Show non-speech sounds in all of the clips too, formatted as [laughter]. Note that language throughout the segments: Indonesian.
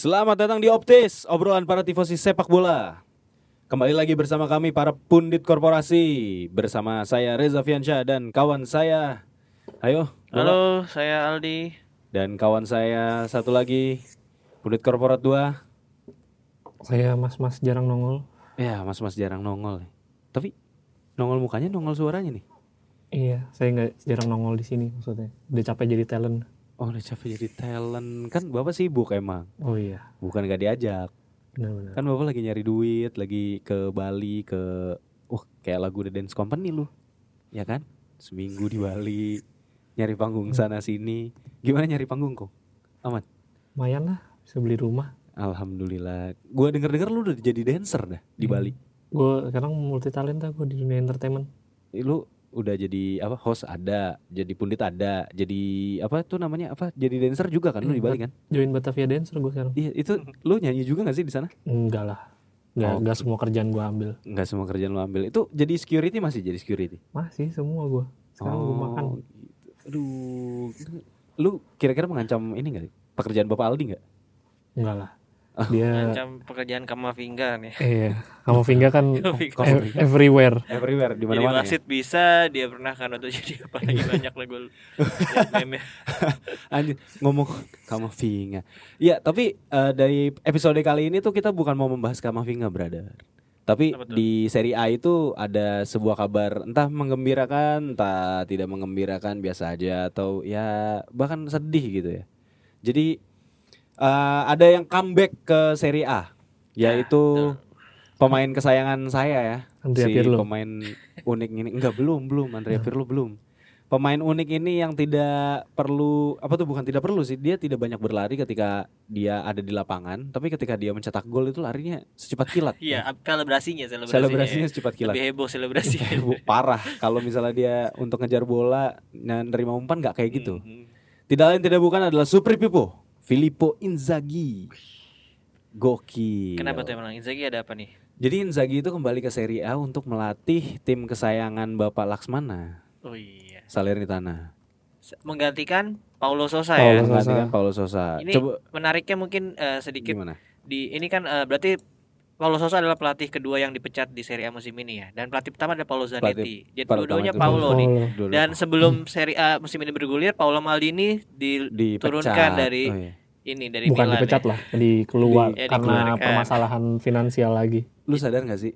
Selamat datang di Optis, obrolan para tifosi sepak bola. Kembali lagi bersama kami para pundit korporasi bersama saya Reza Fiansyah dan kawan saya. Ayo, Bola. Halo, saya Aldi. Dan kawan saya satu lagi pundit korporat 2. Saya mas-mas jarang nongol. Ya, mas-mas jarang nongol. Tapi nongol mukanya, nongol suaranya nih. Iya, saya nggak jarang nongol di sini maksudnya. Udah capek jadi talent. Oh, udah capek jadi talent. Kan Bapak sibuk emang. Oh iya, Bukan gak diajak. benar-benar. Kan Bapak lagi nyari duit, lagi ke Bali, ke Wah, kayak lagu The Dance Company lu. Ya kan? Seminggu di Bali, nyari panggung sana sini. Gimana nyari panggung kok? Aman. Lumayan lah, bisa beli rumah. Alhamdulillah. Gua denger-denger lu udah jadi dancer dah di Hmm. Bali. Gue sekarang multi talenta gue di dunia entertainment. Lu udah jadi apa? Host ada, jadi pundit ada, jadi apa tuh namanya apa? Jadi dancer juga kan lu di Bali kan? Join Batavia Dancer gue sekarang. Iya, itu lu nyanyi juga gak sih di sana? Enggak lah, nggak Oh. semua kerjaan gue ambil. Enggak semua kerjaan lu ambil. Itu jadi security masih jadi security. Masih semua gue. Sekarang gue makan. gitu. Aduh. Lu kira-kira mengancam ini enggak? Pekerjaan Bapak Aldi enggak? Enggak lah. Dia, Macam pekerjaan Kamavinga nih. kamu Vinga kan [laughs] Kamavinga. ev- everywhere. Everywhere di Jadi mana-mana. Ya? wasit bisa, dia pernah kan untuk jadi apa [laughs] lagi banyak lah gue. [laughs] Anjir, ngomong Kamavinga. Iya, tapi eh, dari episode kali ini tuh kita bukan mau membahas Kamavinga, brother. Tapi di seri A itu ada sebuah kabar entah menggembirakan, entah tidak menggembirakan biasa aja atau ya bahkan sedih gitu ya. Jadi eh, ada yang comeback ke seri A yaitu pemain kesayangan saya ya. Andrea si Pirlo. pemain unik ini enggak belum belum Andrea Pirlo belum pemain unik ini yang tidak perlu apa tuh bukan tidak perlu sih dia tidak banyak berlari ketika dia ada di lapangan tapi ketika dia mencetak gol itu larinya secepat kilat Iya, ap- selebrasinya, selebrasinya. selebrasinya secepat kilat Lebih heboh selebrasinya. Heboh, parah kalau misalnya dia untuk ngejar bola dan nerima umpan nggak kayak gitu Mhm. tidak lain tidak bukan adalah Supri Pipo Filippo Inzaghi gokil Kenapa tuh emang Inzaghi ada apa nih? jadi Inzaghi itu kembali ke Serie A untuk melatih tim kesayangan Bapak Laksmana Oh iya. Salernitana Menggantikan Paulo Sosa Paulo ya. Sosa. menggantikan Paulo Sosa. Ini Coba menariknya mungkin eh, sedikit gimana? di ini kan eh, berarti Paulo Sosa adalah pelatih kedua yang dipecat di Serie A musim ini ya. Dan pelatih pertama adalah Paulo Zanetti. Jadi dua-duanya Paulo nih. Dulu. Dan sebelum Serie A musim ini bergulir, Paulo Maldini di dipecat. dari Oh, iya. Ini dari Bukan Milan. dipecat ya. lah, dikeluar Di- ya, karena dikeluarkan. permasalahan finansial lagi. Lu sadar gak sih,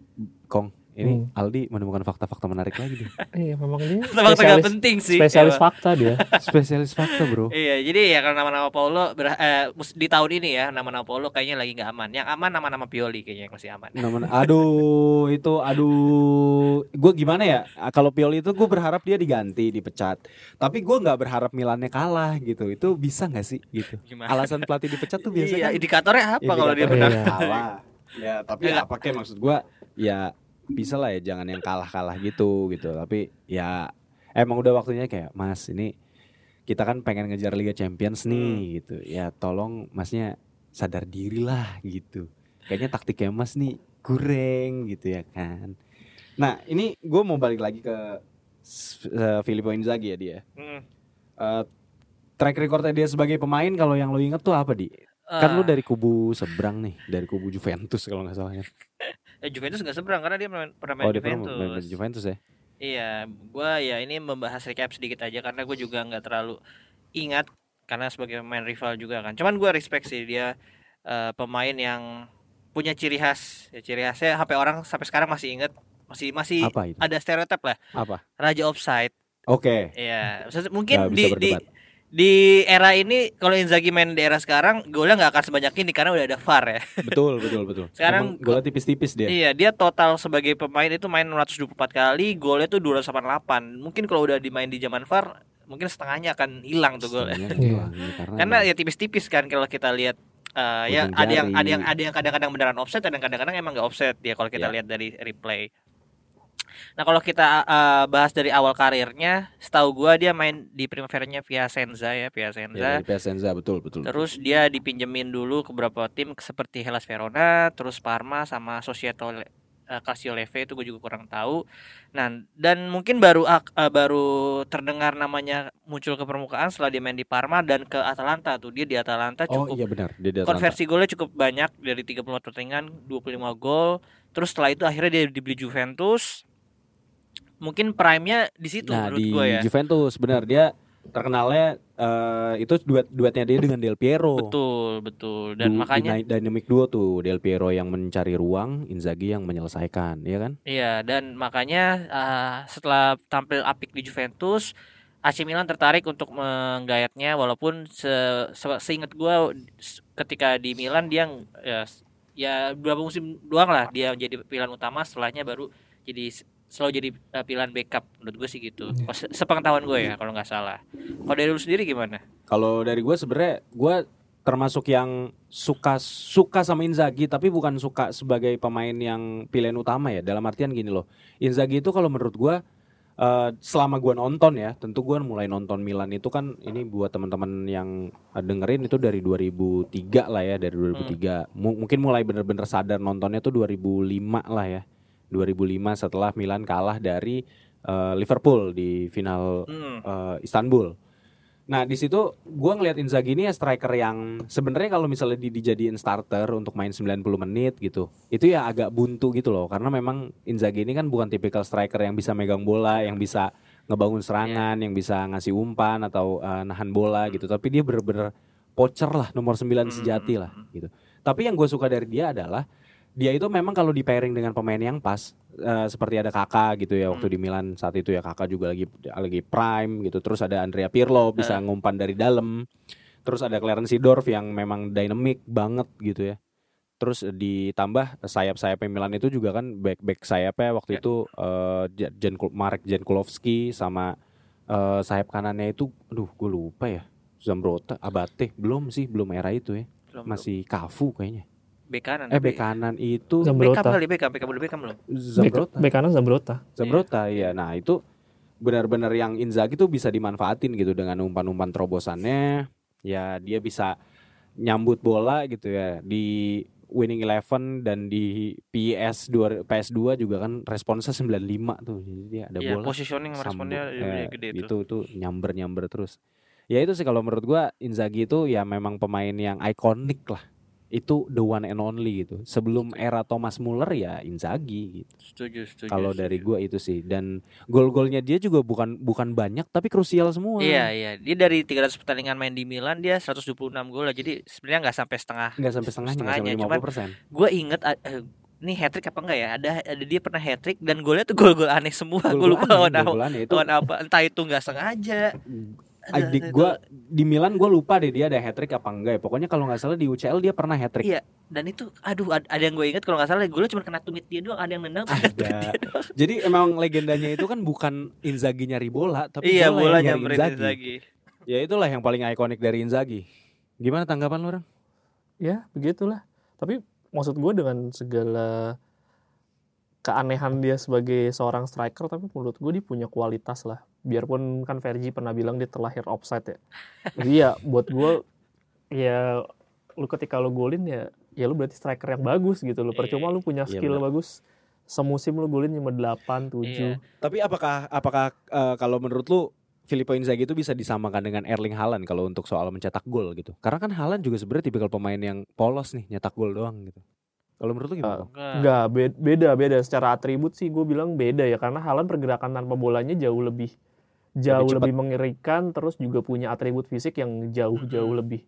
Kong? Ini Hmm. Aldi menemukan fakta-fakta menarik lagi dia. [laughs] Iya, memang dia [laughs] Memang sangat penting sih. spesialis Emang. fakta dia. [laughs] Spesialis fakta, Bro. Iya, jadi ya kalau nama-nama Paulo ber- eh, di tahun ini ya nama-nama Paulo kayaknya lagi nggak aman. Yang aman nama-nama Pioli kayaknya yang masih aman. Namun, aduh, itu aduh, gue gimana ya? Kalau Pioli itu gue berharap dia diganti, dipecat. Tapi gue nggak berharap Milannya kalah gitu. Itu bisa nggak sih gitu? Gimana? Alasan pelatih dipecat tuh biasa Iya, kan? indikatornya apa kalau dia menang? Iya. kalah. Ya, tapi Enggak. apa kayak maksud gua ya bisa lah ya jangan yang kalah-kalah gitu gitu. Tapi ya emang udah waktunya kayak Mas ini kita kan pengen ngejar Liga Champions nih gitu. Ya tolong Masnya sadar diri lah gitu. Kayaknya taktiknya Mas nih kurang gitu ya kan. Nah, ini gue mau balik lagi ke eh, Filippo Inzaghi ya dia. Hmm. Eh, track recordnya dia sebagai pemain kalau yang lo inget tuh apa di? Kan lu Ah, dari kubu seberang nih, dari kubu Juventus kalau nggak salah kan. [laughs] eh, Juventus nggak seberang karena dia pernah pernah main Oh, dia pernah Juventus. main Juventus ya. Iya, gua ya ini membahas recap sedikit aja karena gue juga nggak terlalu ingat karena sebagai pemain rival juga kan. Cuman gua respect sih dia eh, pemain yang punya ciri khas. Ya, ciri khasnya sampai orang sampai sekarang masih inget masih masih ada stereotip lah Apa? raja offside. Oke. Iya, maksudnya Nggak mungkin bisa di, di. Di era ini kalau Inzaghi main di era sekarang golnya nggak akan sebanyak ini karena udah ada VAR ya. Betul, betul, betul. Sekarang golnya tipis-tipis dia. Iya, dia total sebagai pemain itu main 624 kali, golnya tuh 288. Mungkin kalau udah dimain di zaman VAR, mungkin setengahnya akan hilang tuh golnya. Iya. hilang, iya, karena Karena ya tipis-tipis kan kalau kita lihat eh, ya ada yang ada yang ada yang kadang-kadang beneran offset, ada yang kadang-kadang emang nggak offset ya kalau kita Iya. lihat dari replay. Nah, kalau kita eh, bahas dari awal karirnya, setahu gua dia main di Primaveranya Piacenza ya, ya, Piacenza. dari Piacenza betul, betul. Terus dia dipinjemin dulu ke beberapa tim seperti Hellas Verona, terus Parma sama Societo uh, Calcio Leve itu gue juga kurang tahu. Nah, dan mungkin baru uh, baru terdengar namanya muncul ke permukaan setelah dia main di Parma dan ke Atalanta tuh. Dia di Atalanta Oh cukup iya benar, dia di Atalanta. konversi golnya cukup banyak dari 30 pertandingan 25 gol. Terus setelah itu akhirnya dia dibeli Juventus. Mungkin prime-nya di situ Nah, menurut di gue ya. Juventus benar dia terkenalnya eh, itu duet duetnya dia dengan Del Piero. Betul, betul. Dan Du- makanya dyna- dynamic duo tuh Del Piero yang mencari ruang, Inzaghi yang menyelesaikan, ya kan? Iya, dan makanya uh, setelah tampil apik di Juventus, AC Milan tertarik untuk menggayatnya walaupun se, se- seingat gua ketika di Milan dia ya, ya beberapa musim doang lah dia jadi pilihan utama, setelahnya baru jadi selalu jadi uh, pilihan backup menurut gue sih gitu. Se- sepengetahuan gue ya kalau nggak salah. Kalau dari lu sendiri gimana? Kalau dari gue sebenarnya gue termasuk yang suka suka sama Inzaghi tapi bukan suka sebagai pemain yang pilihan utama ya. Dalam artian gini loh, Inzaghi itu kalau menurut gue eh, selama gue nonton ya, tentu gue mulai nonton Milan itu kan ini buat teman-teman yang dengerin itu dari 2003 lah ya, dari 2003. Mu- mungkin mulai bener-bener sadar nontonnya tuh 2005 lah ya. 2005 setelah Milan kalah dari eh, Liverpool di final Hmm. eh, Istanbul. Nah di situ gue ngeliat Inzaghi ini ya striker yang sebenarnya kalau misalnya di, dijadiin starter untuk main 90 menit gitu, itu ya agak buntu gitu loh. Karena memang Inzaghi ini kan bukan tipikal striker yang bisa megang bola, yang bisa ngebangun serangan, yang bisa ngasih umpan atau eh, nahan bola gitu. Tapi dia bener-bener pocher lah nomor 9 sejati lah gitu. Tapi yang gue suka dari dia adalah dia itu memang kalau di pairing dengan pemain yang pas eh, seperti ada kakak gitu ya waktu di Milan saat itu ya kakak juga lagi lagi prime gitu. Terus ada Andrea Pirlo bisa ngumpan dari dalam. Terus ada Clarence Seedorf yang memang dynamic banget gitu ya. Terus ditambah sayap-sayap Milan itu juga kan back back sayapnya waktu Ya. itu eh, Ja- Jan Marek Jankulovski sama eh, sayap kanannya itu aduh gue lupa ya. Zambrota Abate belum sih belum era itu ya. Belum- masih Cafu kayaknya bek kanan. eh bek kanan itu Zambrota. Beckham kali Beckham, Beckham belum Beckham belum. Zambrota Bek kanan Zambrota. Zambrota ya nah itu benar-benar yang Inzaghi tuh bisa dimanfaatin gitu dengan umpan-umpan terobosannya ya dia bisa nyambut bola gitu ya di winning eleven dan di PS 2 PS2 juga kan responsnya 95 tuh jadi dia ada Iya, bola positioning responnya sambut, gede, eh, gede itu. itu tuh nyamber-nyamber terus ya itu sih kalau menurut gua Inzaghi itu ya memang pemain yang ikonik lah itu the one and only gitu sebelum era Thomas Muller ya Inzaghi gitu kalau dari gua itu sih dan gol-golnya dia juga bukan bukan banyak tapi krusial semua. Iya, iya. Dia dari 300 pertandingan main di Milan dia 126 gol lah. Jadi sebenarnya nggak sampai setengah. Nggak sampai setengahnya, Setengahnya, sampai cuman 50 persen. Gue inget eh, ini hat trick apa enggak ya? Ada ada dia pernah hat trick dan golnya tuh gol-gol aneh semua. Gue lupa lawan apa. Lawan apa? Entah itu nggak sengaja. Adik gua di Milan gua lupa deh dia ada hat trick apa enggak ya. Pokoknya kalau nggak salah di UCL dia pernah hat trick. Iya. Dan itu aduh ad- ada yang gue inget kalau nggak salah golnya cuma kena tumit dia doang, ada yang nendang Ada. dia doang. Jadi emang legendanya itu kan bukan Inzaghi nyari bola, tapi Iya, bola bola yang nyari Inzaghi. lagi. Ya itulah yang paling ikonik dari Inzaghi. Gimana tanggapan lu orang? Ya begitulah. Tapi maksud gue dengan segala keanehan dia sebagai seorang striker, tapi menurut gue dia punya kualitas lah. Biarpun kan Fergie pernah bilang dia terlahir offside ya. Jadi ya buat gue ya lu ketika lu golin ya ya lu berarti striker yang bagus gitu loh. Percuma lu punya Iya, skill benar. bagus. Semusim lu golin cuma 8, 7. Iya. Tapi apakah apakah eh, kalau menurut lu Filippo Inzaghi itu bisa disamakan dengan Erling Haaland kalau untuk soal mencetak gol gitu? Karena kan Haaland juga sebenarnya tipikal pemain yang polos nih, nyetak gol doang gitu. Kalau menurut lu gimana? Bang? Enggak. Enggak, be- beda beda secara atribut sih gue bilang beda ya karena Haaland pergerakan tanpa bolanya jauh lebih jauh Lebih lebih, mengerikan terus juga punya atribut fisik yang jauh-jauh Mhm. lebih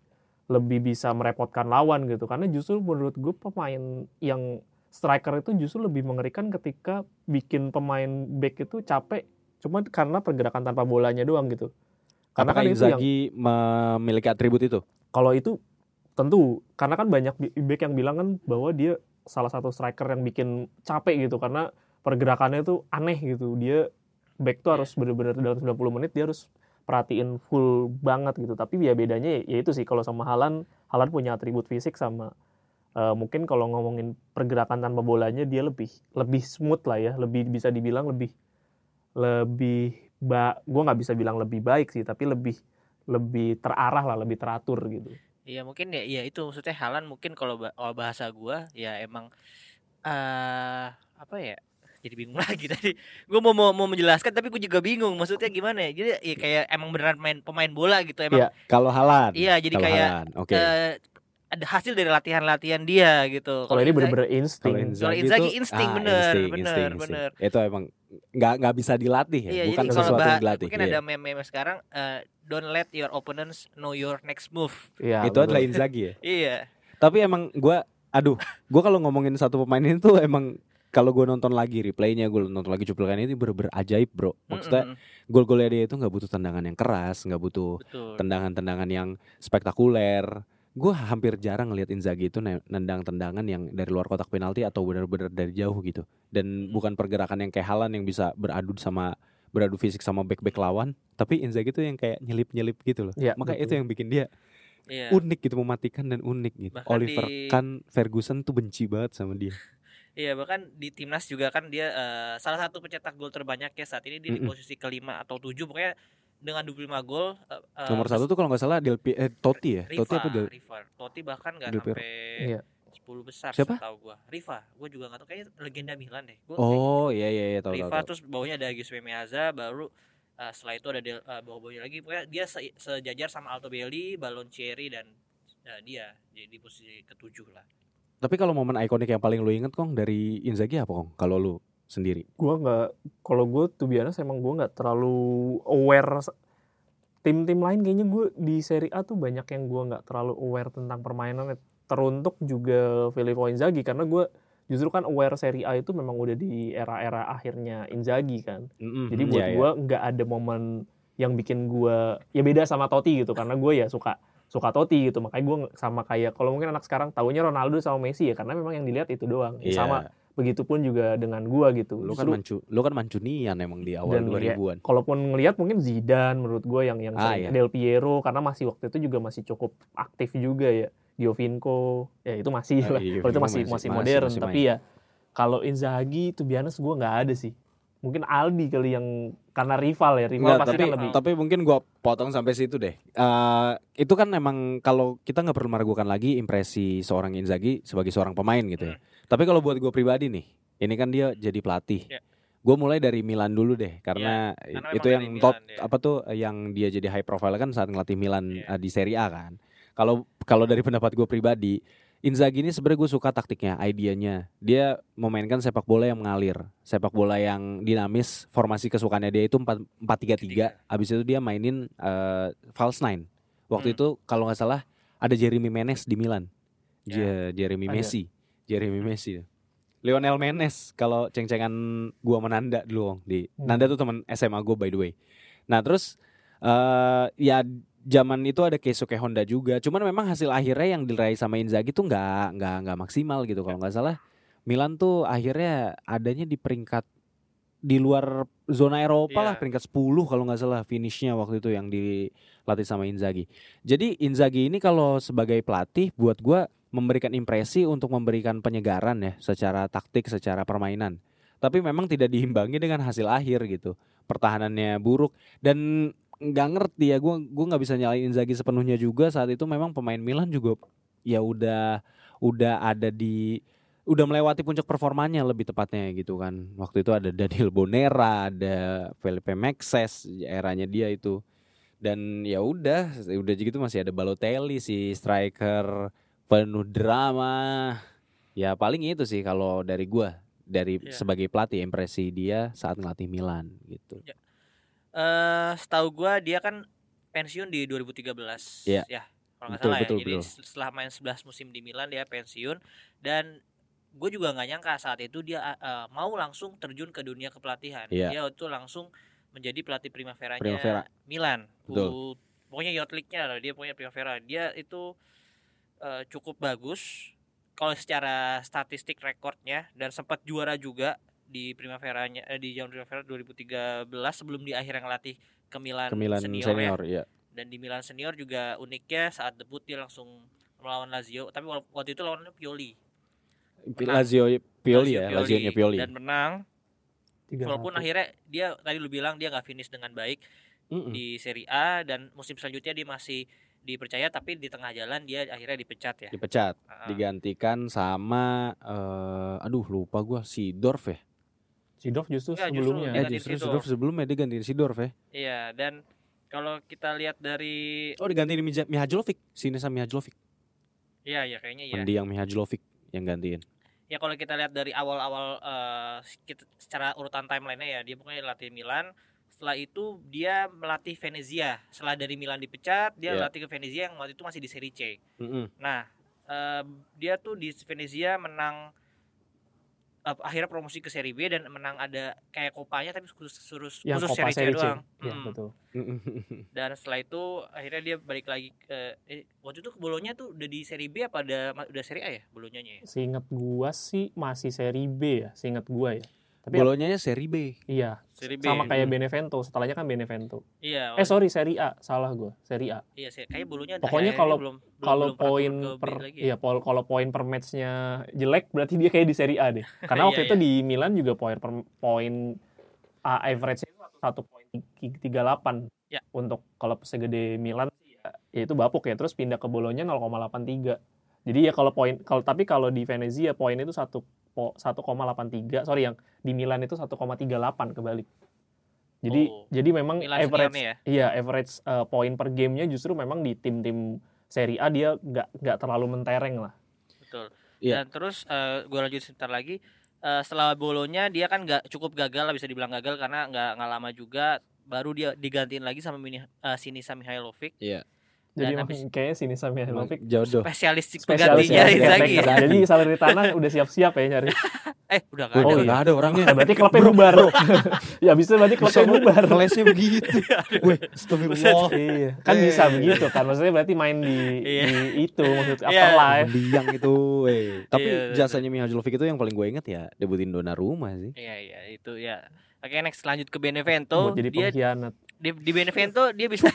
lebih bisa merepotkan lawan gitu karena justru menurut gue pemain yang striker itu justru lebih mengerikan ketika bikin pemain back itu capek cuma karena pergerakan tanpa bolanya doang gitu karena Apakah kan itu yang memiliki atribut itu? kalau itu tentu karena kan banyak back yang bilang kan bahwa dia salah satu striker yang bikin capek gitu karena pergerakannya tuh aneh gitu dia back tuh harus bener-bener dalam 90 menit dia harus perhatiin full banget gitu. Tapi ya bedanya ya itu sih kalau sama Halan Halan punya atribut fisik sama eh, mungkin kalau ngomongin pergerakan tanpa bolanya dia lebih lebih smooth lah ya lebih bisa dibilang lebih lebih ba gue nggak bisa bilang lebih baik sih tapi lebih lebih terarah lah lebih teratur gitu. Iya mungkin ya, ya itu maksudnya Halan mungkin kalau ba- kalau bahasa gua ya emang eh apa ya jadi bingung [laughs] lagi tadi gue mau, mau mau menjelaskan tapi gue juga bingung maksudnya gimana ya jadi ya kayak emang beneran main pemain bola gitu emang Iya. Kalau Halan. Iya, jadi Kalau kayak, Haaland, Oke. eh, ada hasil dari latihan-latihan dia gitu Kalau ini bener-bener Kalau insting. Inzaghi, Inzaghi itu- insting, ah, bener, insting, bener, insting, insting. bener. Itu emang nggak nggak bisa dilatih ya, Iya, bukan jadi kalau sesuatu bah- yang dilatih. mungkin iya. ada meme-meme sekarang eh, don't let your opponents know your next move. Iya, itu bener. adalah Inzaghi ya. Iya. Tapi emang gua aduh, gua kalau ngomongin satu pemain ini tuh emang kalau gue nonton lagi replaynya, gue nonton lagi cuplikannya itu bener-bener ajaib bro. Maksudnya Mm-mm, gol-golnya dia itu nggak butuh tendangan yang keras, nggak butuh betul. tendangan-tendangan yang spektakuler. Gue hampir jarang ngeliat Inzaghi itu ne- nendang tendangan yang dari luar kotak penalti atau benar-benar dari jauh gitu. Dan bukan pergerakan yang kayak Halan yang bisa beradu sama beradu fisik sama back-back lawan, tapi Inzaghi itu yang kayak nyelip-nyelip gitu loh. Iya, Makanya betul. itu yang bikin dia Iya. unik gitu, mematikan dan unik gitu. Bahkan Oliver di- Kahn Ferguson tuh benci banget sama dia. Iya, bahkan di timnas juga kan dia eh, salah satu pencetak gol terbanyak ya saat ini dia di Mm-mm. posisi kelima atau tujuh pokoknya dengan 25 gol eh, eh, Nomor satu tuh kalau nggak salah Del Pi- eh, Totti ya, Riva, Totti apa Del Riva. Totti bahkan nggak sampai Iya. 10 besar Siapa? setahu gua. Riva, gua juga nggak tahu kayaknya legenda Milan deh. Gua Oh iya iya iya tahu tahu. Riva tahu. terus bawahnya ada Giuseppe Meazza baru uh, setelah itu ada Del, uh, bawah-bawahnya lagi pokoknya dia se- sejajar sama Altobelli, Baloncieri dan uh, dia jadi di posisi ketujuh lah. Tapi kalau momen ikonik yang paling lu inget kong dari Inzaghi apa kong? Kalau lu sendiri? Gua nggak, kalau gue tuh biasa emang gue nggak terlalu aware. Tim-tim lain kayaknya gue di Serie A tuh banyak yang gue nggak terlalu aware tentang permainannya. Teruntuk juga Filippo Inzaghi karena gue justru kan aware Serie A itu memang udah di era-era akhirnya Inzaghi kan. Mm-mm, Jadi buat iya. gue nggak ada momen yang bikin gue ya beda sama Totti gitu karena gue ya suka suka Totti gitu. Makanya gue sama kayak kalau mungkin anak sekarang taunya Ronaldo sama Messi ya karena memang yang dilihat itu doang. Ya Iya. sama begitupun juga dengan gue gitu. Lu kan mancu, lu kan mancunian emang di awal Dan ya, 2000-an. kalaupun ngelihat mungkin Zidane menurut gue yang yang Ah, iya. Del Piero karena masih waktu itu juga masih cukup aktif juga ya. Giovinco ya itu masih Ah, lah. iya, kalau itu masih masih- masih masih- modern. masih tapi ya kalau Inzaghi itu biasa gue nggak ada sih. Mungkin Aldi kali yang karena rival ya rival Enggak, pasti tapi kan lebih tapi mungkin gua potong sampai situ deh. Eh itu kan memang kalau kita nggak perlu meragukan lagi impresi seorang Inzaghi sebagai seorang pemain gitu ya. Tapi kalau buat gue pribadi nih, ini kan dia jadi pelatih. Ya. Gue mulai dari Milan dulu deh, karena, karena itu yang top Milan dia. apa tuh yang dia jadi high profile kan saat ngelatih Milan Iya. eh, di Serie A kan. Kalau kalau dari pendapat gue pribadi, Inzaghi ini sebenarnya gue suka taktiknya, idenya. Dia memainkan sepak bola yang mengalir, sepak bola yang dinamis. Formasi kesukaannya dia itu 4 4-3-3. Abis itu dia mainin eh, false nine. Waktu Hmm. itu kalau nggak salah ada Jeremy Menez di Milan. Ya. Je- Jeremy Ada. Messi. Jeremy Messi. Lionel Menez kalau ceng-cengan gua menanda dulu Wong, di Hmm. Nanda tuh teman SMA gue by the way. Nah, terus eh ya zaman itu ada Keisuke Honda juga. Cuman memang hasil akhirnya yang diraih sama Inzaghi tuh nggak nggak nggak maksimal gitu kalau nggak salah. Milan tuh akhirnya adanya di peringkat di luar zona Eropa Iya. lah peringkat 10 kalau nggak salah finishnya waktu itu yang dilatih sama Inzaghi. Jadi Inzaghi ini kalau sebagai pelatih buat gua memberikan impresi untuk memberikan penyegaran ya secara taktik, secara permainan. Tapi memang tidak diimbangi dengan hasil akhir gitu. Pertahanannya buruk dan nggak ngerti ya gua gua nggak bisa nyalain Inzaghi sepenuhnya juga saat itu memang pemain Milan juga ya udah udah ada di udah melewati puncak performanya lebih tepatnya gitu kan. Waktu itu ada Daniel Bonera, ada Felipe Maxes eranya dia itu. Dan ya udah, udah gitu masih ada Balotelli si striker penuh drama. Ya paling itu sih kalau dari gua dari Iya. sebagai pelatih impresi dia saat ngelatih Milan gitu. Eh, setahu gua dia kan pensiun di 2013 Iya. ya. Kalau nggak Betul, salah betul, ya. Jadi betul. setelah main 11 musim di Milan dia pensiun dan gue juga nggak nyangka saat itu dia eh, mau langsung terjun ke dunia kepelatihan. Iya. Dia itu langsung menjadi pelatih primaveranya Primavera. Milan. Betul. U- pokoknya youth league-nya lah dia punya primavera. Dia itu eh, cukup bagus kalau secara statistik rekornya dan sempat juara juga di primaveranya eh, di zaman primavera 2013 sebelum di akhirnya ngelatih ke Milan, Ke Milan senior, senior, ya. ya. dan di Milan senior juga uniknya saat debut dia langsung melawan Lazio tapi waktu itu lawannya Pioli Menang. Lazio Pioli ya, Lazio Lazio-nya Pioli. dan menang walaupun akhirnya dia tadi lu bilang dia nggak finish dengan baik Mm-mm. di Serie A dan musim selanjutnya dia masih dipercaya tapi di tengah jalan dia akhirnya dipecat ya. Dipecat, Ah, digantikan sama eh aduh lupa gua si Dorf ya. Sidorf justru Ya, justru sebelumnya. Eh Digantiin justru si Seedorf. Dorf sebelumnya dia gantiin si Dorf ya. Iya, dan kalau kita lihat dari Oh digantiin Mija- Mihajlovic, Sinisa Mihajlovic. Iya, ya kayaknya ya. Mendiang Mihajlovic yang gantiin. Ya kalau kita lihat dari awal-awal eh, kita- secara urutan timelinenya ya, dia pokoknya latih Milan. Setelah itu dia melatih Venezia. Setelah dari Milan dipecat, dia Iya. latih ke Venezia yang waktu itu masih di Serie C. Mm-mm. Nah, eh, dia tuh di Venezia menang akhirnya promosi ke Serie B dan menang ada kayak kopanya tapi khusus khusus, Yang khusus Copa Serie C doang. Iya, Mm. betul. [laughs] Dan setelah itu akhirnya dia balik lagi ke eh, waktu itu ke Bolonya tuh udah di Serie B apa ada udah Serie A ya Bolonya ya? Seingat gua sih masih seri B ya, seingat gua ya. Tapi Bolonyanya seri B. iya, Serie B. sama kayak Benevento, setelahnya kan Benevento. Iya. Eh sorry, seri A, salah gua, seri A. Iya sih, kayak bulunya Pokoknya kalau- belum, Kalau belum poin per ya. iya kalau poin per matchnya jelek berarti dia kayak di seri A deh. [laughs] Karena waktu Iya, itu di Milan juga poin per poin uh, average itu satu poin tiga delapan Ya. untuk kalau segede Milan sih ya, ya itu bapuk ya terus pindah ke Bolonya 0,83 jadi ya kalau poin kalau tapi kalau di Venezia poin itu satu 1,83 sorry yang di Milan itu 1,38 kebalik jadi Oh, jadi memang Milan average ya. iya average uh, poin per gamenya justru memang di tim-tim Serie A dia nggak nggak terlalu mentereng lah Betul. Iya. Dan terus eh, gue lanjut sebentar lagi. Eh, setelah Bolonya dia kan nggak cukup gagal lah bisa dibilang gagal karena nggak nggak lama juga baru dia digantiin lagi sama Mini, eh, Sinisa Mihailovic jadi Dan habis- kayaknya sini sama Emang Mihailovic jodoh. spesialis spesialis ya, Inzaghi ya. ya. jadi Salernitana udah siap-siap ya nyari [laughs] Eh udah Udah nggak ada. Oh, ya? nggak ada orangnya. Nah, [laughs] berarti klubnya bubar [laughs] ya bisa berarti klubnya bubar Kelasnya begitu. Weh, astagfirullah. iya kan Eh. bisa begitu kan maksudnya berarti main di, Iya. di itu maksud Iya. afterlife Mendiang itu, eh. Tapi Iya, jasanya Mihajlovic itu yang paling gue inget ya debutin Donnarumma sih. Iya iya itu ya. Oke next lanjut ke Benevento. buat jadi dia pengkhianat di, di Benevento dia bisa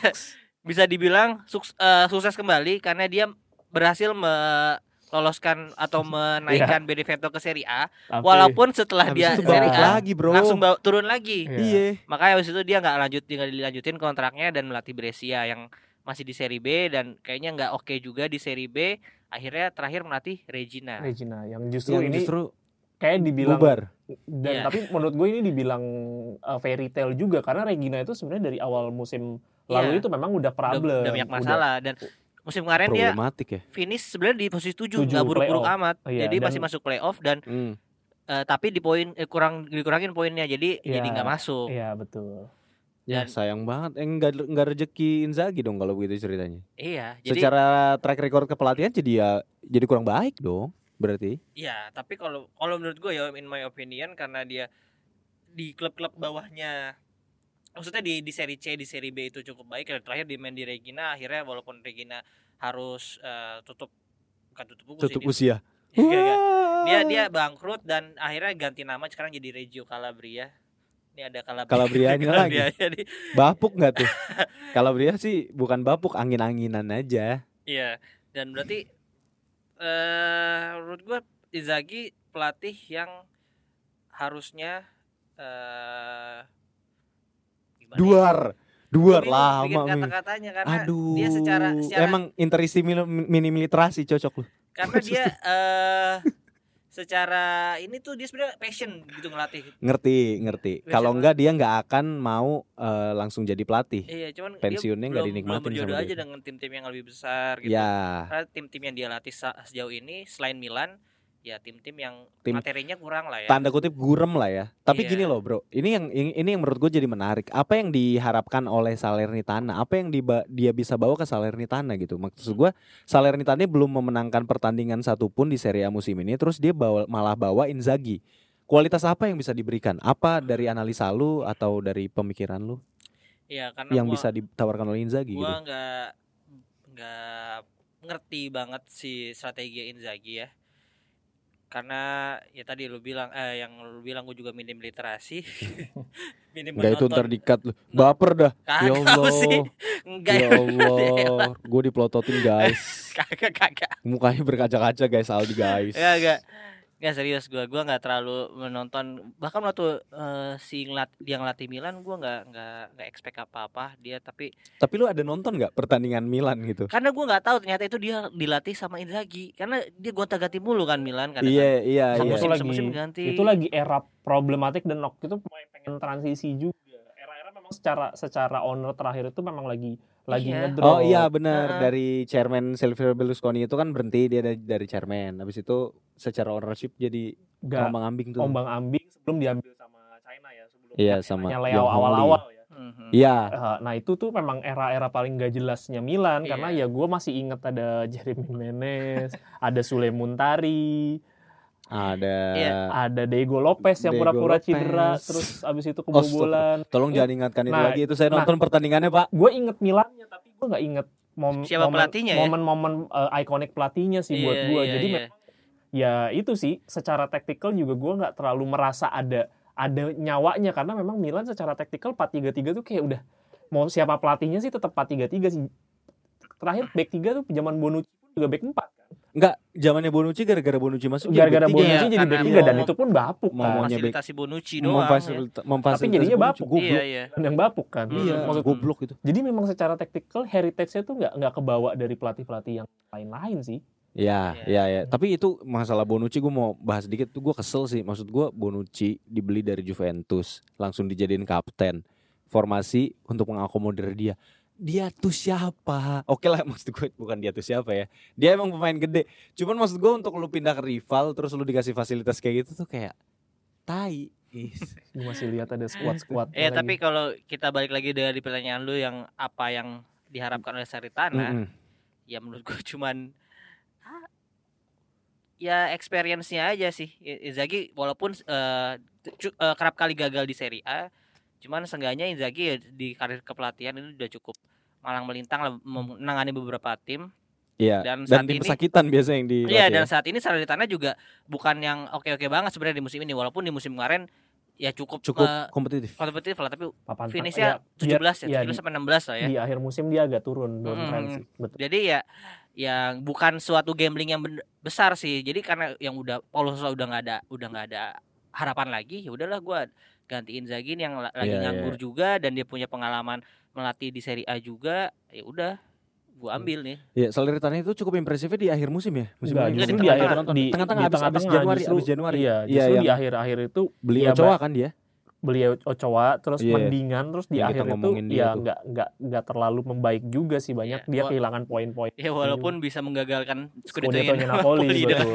bisa dibilang suks- eh, sukses kembali karena dia berhasil meloloskan atau [laughs] menaikkan Benevento ke Serie A Tapi- walaupun setelah Habis dia itu Serie A lagi, Bro. langsung bawa, turun lagi Iya. Iya. makanya habis itu dia nggak lanjut tinggal dilanjutin kontraknya dan melatih Brescia yang masih di Serie B dan kayaknya nggak oke juga di Serie B akhirnya terakhir melatih Regina Regina yang justru Yang ini justru kayak dibilang bubar. dan Iya. tapi menurut gue ini dibilang uh, fairy tale juga karena Regina itu sebenarnya dari awal musim lalu Iya. itu memang udah udah, problem udah banyak masalah dan musim kemarin dia Problematik ya. finish sebenarnya di posisi 7 Tujuh, nggak buruk-buruk amat Oh, iya, jadi dan- masih masuk playoff dan Hmm. eh, tapi di poin eh, kurang dikurangin poinnya jadi Iya. jadi nggak masuk iya betul Ya Dan- sayang banget. Eh enggak enggak rezeki Inzaghi dong kalau begitu ceritanya. iya jadi Secara track record kepelatihan jadi ya jadi kurang baik dong berarti. iya tapi kalau kalau menurut gue ya in my opinion karena dia di klub-klub bawahnya maksudnya di di seri C di seri B itu cukup baik dan terakhir di main di Regina akhirnya walaupun Regina harus eh, tutup bukan tutup buku Tutup sih usia. dia, [laughs] Iya, dia dia bangkrut dan akhirnya ganti nama sekarang jadi Reggio Calabria ini ada Calabria Calabrianya [laughs] lagi. Calabrianya di- Bapuk nggak tuh? [laughs] Calabria sih bukan bapuk, angin-anginan aja. Iya, dan berarti eh menurut gua Inzaghi pelatih yang harusnya eh ya? Duar, duar bikin lama. Mi. kata-katanya karena Aduh, dia secara secara emang interisi mini militerasi cocok lu. karena dia eh secara ini tuh dia sebenarnya passion gitu ngelatih. Ngerti, ngerti. Kalau enggak dia nggak akan mau eh, langsung jadi pelatih. Iya, cuman Pensiunnya nggak dinikmatin belum berjodoh sama aja dia. dengan tim-tim yang lebih besar gitu. Ya, Karena tim-tim yang dia latih sejauh ini selain Milan ya tim-tim yang Tim- materinya kurang lah ya. tanda kutip gurem lah ya. Tapi Iya. gini loh, Bro. Ini yang ini, yang menurut gue jadi menarik. Apa yang diharapkan oleh Salernitana? Apa yang diba- dia bisa bawa ke Salernitana gitu? Maksud gue, Salernitana belum memenangkan pertandingan satupun di Serie A musim ini. Terus dia bawa, malah bawa Inzaghi. Kualitas apa yang bisa diberikan? Apa dari analisa lu atau dari pemikiran lu Iya, karena yang gua- bisa ditawarkan oleh Inzaghi gitu? gua nggak nggak ngerti banget si strategi Inzaghi ya karena ya tadi lu bilang eh yang lu bilang gue juga minim literasi [laughs] minim Enggak itu ntar dikat lu. Baper dah. Ya kagak sih Allah. enggak Ya Allah. Gue diplototin guys. [laughs] kagak kagak Mukanya berkaca-kaca guys Aldi guys. ya enggak Gak serius gue, gue nggak terlalu menonton. Bahkan waktu eh, si ngelat, dia ngelatih Milan, gue nggak nggak nggak expect apa-apa dia. Tapi Tapi lu ada nonton nggak pertandingan Milan gitu? karena gue nggak tahu ternyata itu dia dilatih sama Inzaghi. Karena dia gonta-ganti mulu kan Milan kan. Iya iya iya. itu lagi ganti. itu lagi era problematik dan waktu itu pemain pengen transisi juga secara secara owner terakhir itu memang lagi lagi Iya. ngedrop Oh iya benar Heeh. dari chairman Silvio Berlusconi itu kan berhenti dia dari, dari chairman. Habis itu secara ownership jadi nggak ombang ambing tuh. ombang ambing sebelum diambil sama China ya sebelum Iya, sama Yang Leo awal-awal ya Mhm. Iya. Eh, nah itu tuh memang era-era paling gak jelasnya Milan karena Iya. ya gue masih inget ada [laughs] Jeremy Menez ada Sule Muntari Ada Iya. ada Diego Lopez yang pura-pura cedera terus abis itu kebobolan Tolong Iya. jangan ingatkan itu Nah, lagi itu saya nah. nonton pertandingannya Pak. gue inget Milannya tapi gue nggak inget mom Siapa momen, pelatihnya ya? momen-momen eh, ikonik pelatihnya sih buat Iya, gue iya, jadi iya. memang ya itu sih secara taktikal juga gue nggak terlalu merasa ada ada nyawanya karena memang Milan secara taktikal 4-3-3 tuh kayak udah mau siapa pelatihnya sih tetap 4-3-3 sih terakhir back 3 tuh zaman Bonucci juga back 4 kan Enggak, zamannya Bonucci gara-gara Bonucci masuk jadi gara-gara. Bonucci Iya, jadi back karena 3 dan mau- itu pun bapuk mau- kan fasilitasi Bonucci doang. ya. Memfasilita- memfasilitasi Tapi jadinya Bonucci. bapuk. Goblok. Iya iya. yang bapuk kan Iya, Maksud- goblok itu. jadi memang secara taktikal heritage-nya tuh nggak nggak kebawa dari pelatih-pelatih yang lain-lain sih Ya, Iya. ya, ya. Tapi itu masalah Bonucci gue mau bahas dikit tuh gue kesel sih. Maksud gue Bonucci dibeli dari Juventus, langsung dijadiin kapten. Formasi untuk mengakomodir dia. Dia tuh siapa? Oke lah [laughs] maksud gue bukan dia tuh siapa ya. Dia emang pemain gede. Cuman maksud gue untuk lu pindah ke rival terus lu dikasih fasilitas kayak gitu tuh kayak tai. [laughs] Gue masih lihat ada squad-squad Eh tapi kalau kita balik lagi dari pertanyaan lu yang apa yang diharapkan oleh Saritana, Mm-mm. ya menurut gue [laughs] cuman ah, ya experience-nya aja sih I- Inzaghi walaupun cu- eh, kerap kali gagal di Serie A cuman seenggaknya Inzaghi ya di karir kepelatihan ini udah cukup malang melintang menangani beberapa tim Iya. Dan Dan, saat tim ini- pesakitan biasanya yang di Iya latih dan ya. saat ini Salernitana juga bukan yang oke-oke banget sebenarnya di musim ini walaupun di musim kemarin ya cukup cukup eh, kompetitif. kompetitif lah tapi papan finishnya ya, 17 iya, ya, 17 sampai 16 lah ya. di akhir musim dia agak turun sih betul Jadi ya yang bukan suatu gambling yang besar sih. Jadi karena yang udah Paulo Sousa udah nggak ada udah nggak ada harapan lagi, ya udahlah gua gantiin Zagin yang la- lagi Iya, nganggur juga dan dia punya pengalaman melatih di Serie A juga. Ya udah gua ambil nih. Ya, Salernitana itu cukup impresifnya di akhir musim ya. Musim Enggak, justru di di akhir tengah-tengah. di Tengah-tengah, di abis- abis tengah-tengah, Januari, justru, abis Januari. Iya, Iya, justru yang- di akhir-akhir itu beli Iya, Ochoa kan dia. beliau Ochoa terus Iya. mendingan terus di akhir itu ya nggak nggak nggak terlalu membaik juga sih banyak Iya, dia kehilangan poin-poin Ya walaupun bisa menggagalkan Scudetto-nya Napoli, [laughs] betul.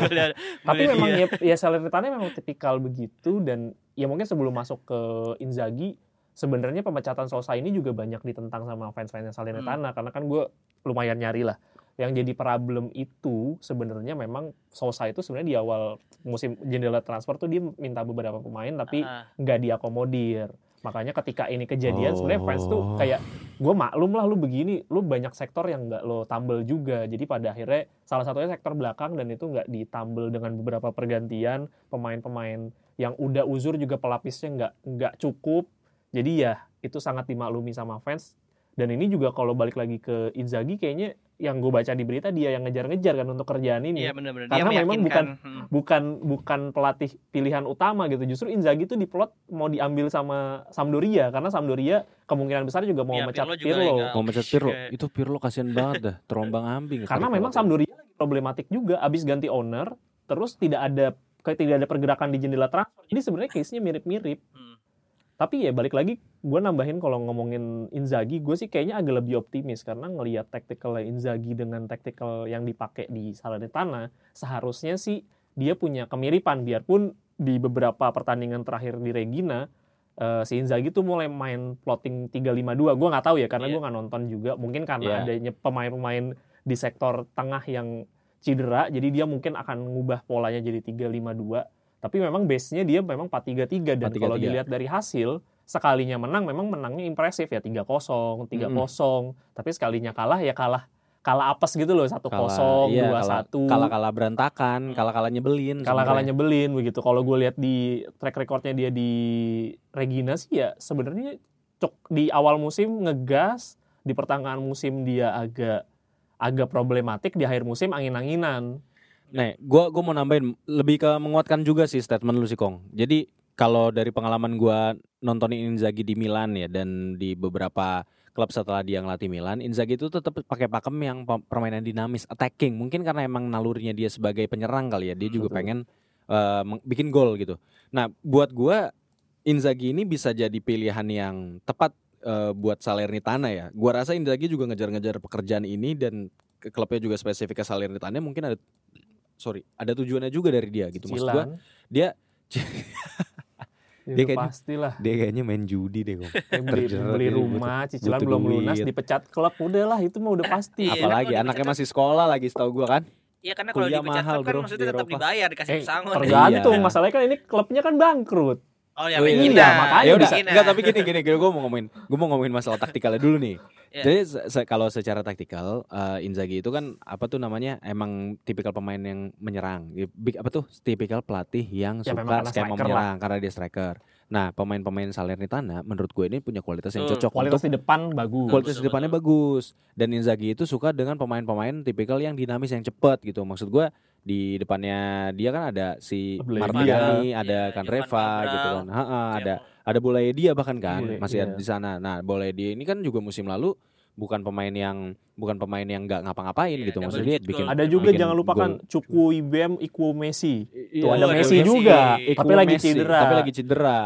tapi memang ya, ya Salernitana memang tipikal begitu dan ya mungkin sebelum masuk ke Inzaghi sebenarnya pemecatan Sosa ini juga banyak ditentang sama fans-fansnya Hmm. Salernitana karena kan gue lumayan nyari lah yang jadi problem itu sebenarnya memang Sosa itu sebenarnya di awal musim jendela transfer tuh dia minta beberapa pemain tapi Ah, nggak diakomodir makanya ketika ini kejadian sebenarnya fans tuh Oh. kayak gue maklum lah lu begini lu banyak sektor yang nggak lo tambel juga jadi pada akhirnya salah satunya sektor belakang dan itu nggak ditambel dengan beberapa pergantian pemain-pemain yang udah uzur juga pelapisnya nggak nggak cukup jadi ya itu sangat dimaklumi sama fans dan ini juga kalau balik lagi ke Inzaghi kayaknya yang gue baca di berita dia yang ngejar-ngejar kan untuk kerjaan ini Iya benar-benar. Karena Dia memang meyakinkan, hmm. bukan bukan pelatih pilihan utama gitu. Justru Inzaghi itu diplot mau diambil sama Sampdoria karena Sampdoria kemungkinan besar juga mau Iya, mecat Pirlo Pirlo. juga. Mau mecat Pirlo. Itu Pirlo kasihan banget dah, terombang ambing. Karena memang Sampdoria lagi problematik juga abis ganti owner terus tidak ada kayak tidak ada pergerakan di jendela transfer. Jadi sebenarnya case-nya mirip-mirip. Hmm. Tapi ya balik lagi gue nambahin kalau ngomongin Inzaghi, gue sih kayaknya agak lebih optimis karena ngelihat tactical Inzaghi dengan tactical yang dipakai di Salernitana, seharusnya sih dia punya kemiripan biarpun di beberapa pertandingan terakhir di Regina eh, si Inzaghi tuh mulai main plotting 3-5-2. Gue nggak tahu ya karena Iya. gue nggak nonton juga. Mungkin karena Iya. adanya pemain-pemain di sektor tengah yang cedera, jadi dia mungkin akan ngubah polanya jadi 3-5-2 tapi memang base-nya dia memang 4-3-3 dan 4-3-3. kalau dilihat dari hasil sekalinya menang memang menangnya impresif ya 3-0, 3-0, tapi sekalinya kalah ya kalah kalah apes gitu loh 1-0, 2-1. iya, kalah kalah berantakan, kalah kalah nyebelin. Kalah-kalah sebenarnya. nyebelin begitu. Kalau gue lihat di track recordnya dia di Regina sih ya sebenarnya cok di awal musim ngegas, di pertengahan musim dia agak agak problematik, di akhir musim angin-anginan. Nah, gua gua mau nambahin lebih ke menguatkan juga sih statement lu sih Kong. Jadi kalau dari pengalaman gua nontonin Inzaghi di Milan ya dan di beberapa klub setelah dia ngelatih Milan, Inzaghi itu tetap pakai pakem yang pe- permainan dinamis, attacking. Mungkin karena emang nalurinya dia sebagai penyerang kali ya. Dia juga Betul. pengen meng- bikin gol gitu. Nah, buat gua Inzaghi ini bisa jadi pilihan yang tepat eh, buat Salernitana ya. Gua rasa Inzaghi juga ngejar-ngejar pekerjaan ini dan ke klubnya juga spesifik ke Salernitana mungkin ada sorry ada tujuannya juga dari dia gitu maksud gua [laughs] dia Ya Dia udah kayaknya- pastilah dia kayaknya main judi deh kok beli, beli rumah, cicilan butuh belum duit. lunas, dipecat klub udahlah itu mah udah pasti. Iya, apalagi anaknya dipecat- masih sekolah lagi setahu gua kan Iya karena kalau dipecat mahal, kan bro, maksudnya di tetap Eropa. dibayar dikasih Eh, pesangon. tergantung, Iya. masalahnya kan ini klubnya kan bangkrut. Oh ya Oh, iya, iya, makanya ya udah Medina. enggak tapi gini gini, gini gue mau ngomongin gue mau ngomongin masalah taktikalnya dulu nih. Iya. jadi se- se- kalau secara taktikal eh, Inzaghi itu kan apa tuh namanya emang tipikal pemain yang menyerang. Big- apa tuh tipikal pelatih yang Ya, suka skema menyerang karena dia striker. Nah pemain-pemain Salernitana menurut gue ini punya kualitas yang cocok Kualitas untuk di depan bagus. kualitas Betul, di depannya bagus. Dan Inzaghi itu suka dengan pemain-pemain tipikal yang dinamis yang cepat gitu. Maksud gue di depannya dia kan ada si Blevia. Mardiani ada Iya, kan Reva gitu kan Ha-ha, Kayak ada ada Boleh dia bahkan kan Boleh, masih ada iya. di sana. Nah, Boleh dia ini kan juga musim lalu bukan pemain yang bukan pemain yang nggak ngapa-ngapain Iya, gitu maksudnya dia bikin goal. Ada juga bikin jangan lupakan gol. Cuku IBM Iku Messi. Iya, Tuh ada ada Messi Messi. juga, tapi lagi cedera. Tapi lagi cedera.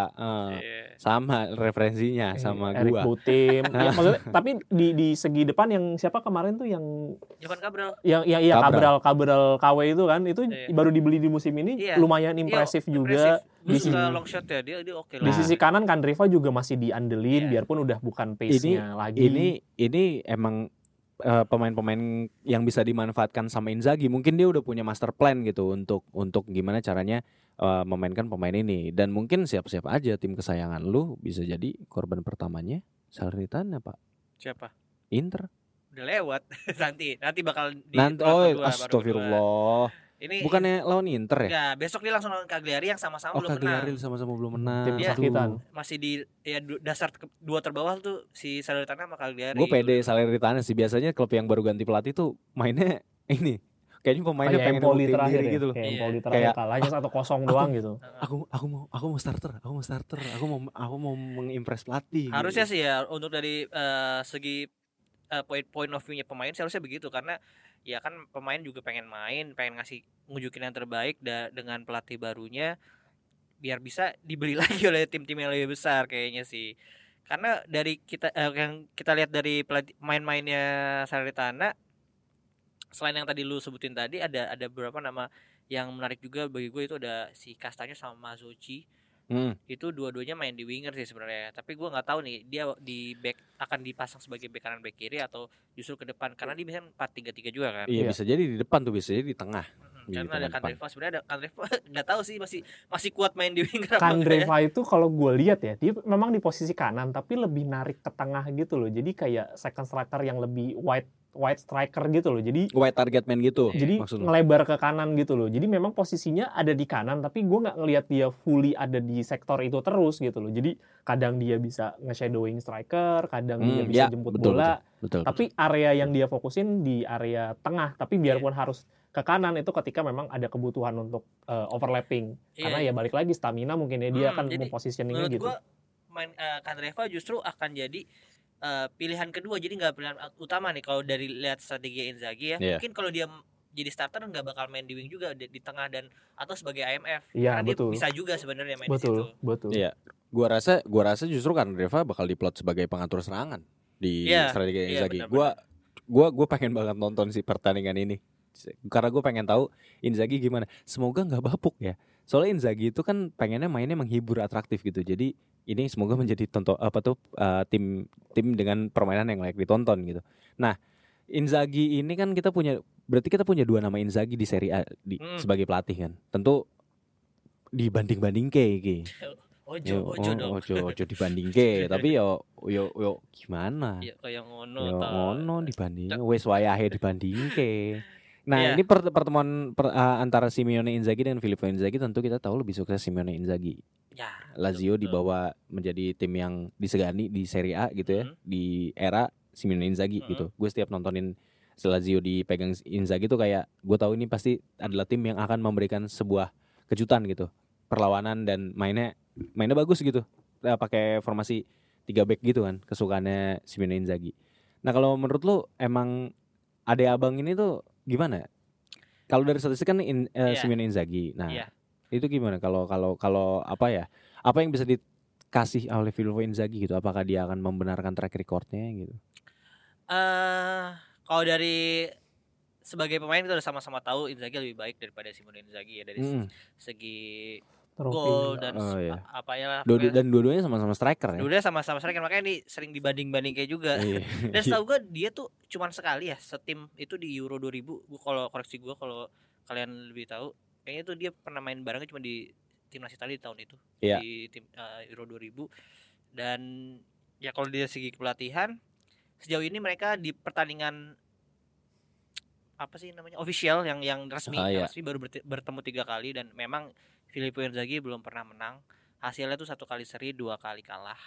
Iya. Sama referensinya Eh, sama Eric gua. Butim. [laughs] ya, maksudnya, tapi di di segi depan yang siapa kemarin tuh yang Jovan Cabral. yang yang iya Cabral. Cabral Cabral KW itu kan itu Iya. baru dibeli di musim ini Iya. lumayan impresif juga. Gue Di sisi, long shot ya dia dia oke di lah. sisi kanan kan Riva juga masih diandelin Iya. biarpun udah bukan pace-nya lagi. Ini ini emang eh, pemain-pemain yang bisa dimanfaatkan sama Inzaghi. Mungkin dia udah punya master plan gitu untuk untuk gimana caranya eh, memainkan pemain ini dan mungkin siap-siap aja tim kesayangan lu bisa jadi korban pertamanya Salernitana, Pak. Siapa? Inter. Udah lewat [laughs] nanti nanti bakal di Nanti oh kedua, astagfirullah. Ini Bukannya lawan Inter ya? Enggak, besok dia langsung lawan Cagliari yang Oh sama-sama belum menang. Cagliari sama-sama belum menang. Tim kesakitan. Masih di ya dasar dua terbawah tuh si Salernitana sama Cagliari. Gue pede Salernitana sih biasanya klub yang baru ganti pelatih tuh mainnya [laughs] ini kayaknya pemainnya Kayak pengen Empoli terakhir diri ya. gitu loh. Kayak terakhir Kayak, kalahnya satu kosong doang gitu. Aku aku mau aku mau starter, aku mau starter, aku mau aku mau mengimpress pelatih. gitu. Harusnya sih ya untuk dari eh, segi eh, point point of view-nya pemain sih harusnya begitu karena ya kan pemain juga pengen main, pengen ngasih ngunjukin yang terbaik da- dengan pelatih barunya biar bisa dibeli [laughs] lagi oleh tim-tim yang lebih besar kayaknya sih. Karena dari kita eh, yang kita lihat dari pelatih main-mainnya Salernitana selain yang tadi lu sebutin tadi ada ada beberapa nama yang menarik juga bagi gue itu ada si Castanyo sama Mazucchi Hmm. itu dua-duanya main di winger sih sebenarnya tapi gua nggak tahu nih dia di back akan dipasang sebagai back kanan back kiri atau justru ke depan karena dia bisa empat tiga tiga juga kan Iya bisa jadi di depan tuh bisa jadi di tengah. Mm, Di karena ada. Kandreva sebenarnya ada Kandreva [laughs] nggak tahu sih masih masih kuat main di winger enggak ya. Kandreva itu kalau gue lihat ya, dia memang di posisi kanan tapi lebih narik ke tengah gitu loh. Jadi kayak second striker yang lebih wide wide striker gitu loh. Jadi White target man gitu. jadi maksud lu. ngelebar ke kanan gitu loh. Jadi memang posisinya ada di kanan tapi gue nggak ngelihat dia fully ada di sektor itu terus gitu loh. Jadi kadang dia bisa nge-shadowing striker, kadang dia Hmm, bisa ya, jemput betul, bola. Betul. Tapi area yang dia fokusin di area tengah. Tapi biarpun harus ke kanan itu ketika memang ada kebutuhan untuk uh, overlapping. Iya, Karena iya. ya balik lagi stamina mungkin ya dia Hmm, akan jadi mempositioningnya menurut gitu. gua main eh, Kandreva justru akan jadi eh, pilihan kedua jadi nggak pilihan utama nih kalau dari lihat strategi Inzaghi ya Iya. mungkin kalau dia jadi starter nggak bakal main di wing juga di, di tengah dan atau sebagai IMF Iya, karena betul. dia bisa juga sebenarnya main di situ Betul, betul. Iya. Gua rasa gua rasa justru karena Reva bakal diplot sebagai pengatur serangan di Iya, strategi iya, Inzaghi. benar-benar. gua gua gua pengen banget nonton si pertandingan ini. Karena gue pengen tahu Inzaghi gimana. Semoga nggak bapuk ya. Soalnya Inzaghi itu kan pengennya mainnya menghibur atraktif gitu. Jadi ini semoga menjadi tonton apa tuh uh, tim tim dengan permainan yang layak ditonton gitu. Nah, Inzaghi ini kan kita punya berarti kita punya dua nama Inzaghi di Serie A di, Hmm. sebagai pelatih kan. Tentu dibanding-banding ke iki. [laughs] ojo Yo, ojo oh, dong ojo, ojo dibanding [laughs] ke, tapi yo yo yo gimana? ya kayak ngono Yo toh. ngono dibanding wes wayahe dibanding ke. [laughs] Nah, Iya. ini per- pertemuan per- uh, antara Simeone Inzaghi dan Filippo Inzaghi tentu kita tahu lebih sukses Simeone Inzaghi. ya Lazio betul. dibawa menjadi tim yang disegani di Serie A gitu ya, Mhm. di era Simeone Inzaghi Mhm. gitu. Gue setiap nontonin Lazio dipegang Inzaghi tuh kayak gue tahu ini pasti adalah tim yang akan memberikan sebuah kejutan gitu perlawanan dan mainnya mainnya bagus gitu Nah, pakai formasi tiga back gitu kan kesukaannya Simone Inzaghi nah kalau menurut lu emang ade abang ini tuh gimana kalau dari statistik kan in, eh, Iya. Simone Inzaghi nah Iya. itu gimana kalau kalau kalau apa ya apa yang bisa dikasih oleh Filippo Inzaghi gitu apakah dia akan membenarkan track recordnya gitu eh kalau dari sebagai pemain kita udah sama-sama tahu Inzaghi lebih baik daripada Simone Inzaghi ya dari Mm. segi. Gol dan Oh, iya. apa ya Dua- dan dua-duanya sama-sama striker ya Dua sama-sama striker makanya ini sering dibanding-banding kayak juga. Iya. [laughs] Dan setahu gue dia tuh cuman sekali ya setim itu di Euro 2000. Gua kalau koreksi gue kalau kalian lebih tahu, kayaknya tuh dia pernah main barengnya cuma di timnas Italia di tahun itu Iya. di tim eh, Euro 2000. Dan ya kalau dari segi pelatihan sejauh ini mereka di pertandingan apa sih namanya official yang yang resmi Ah, yang iya. resmi baru bertemu tiga kali dan memang Filippo Inzaghi belum pernah menang hasilnya tuh satu kali seri dua kali kalah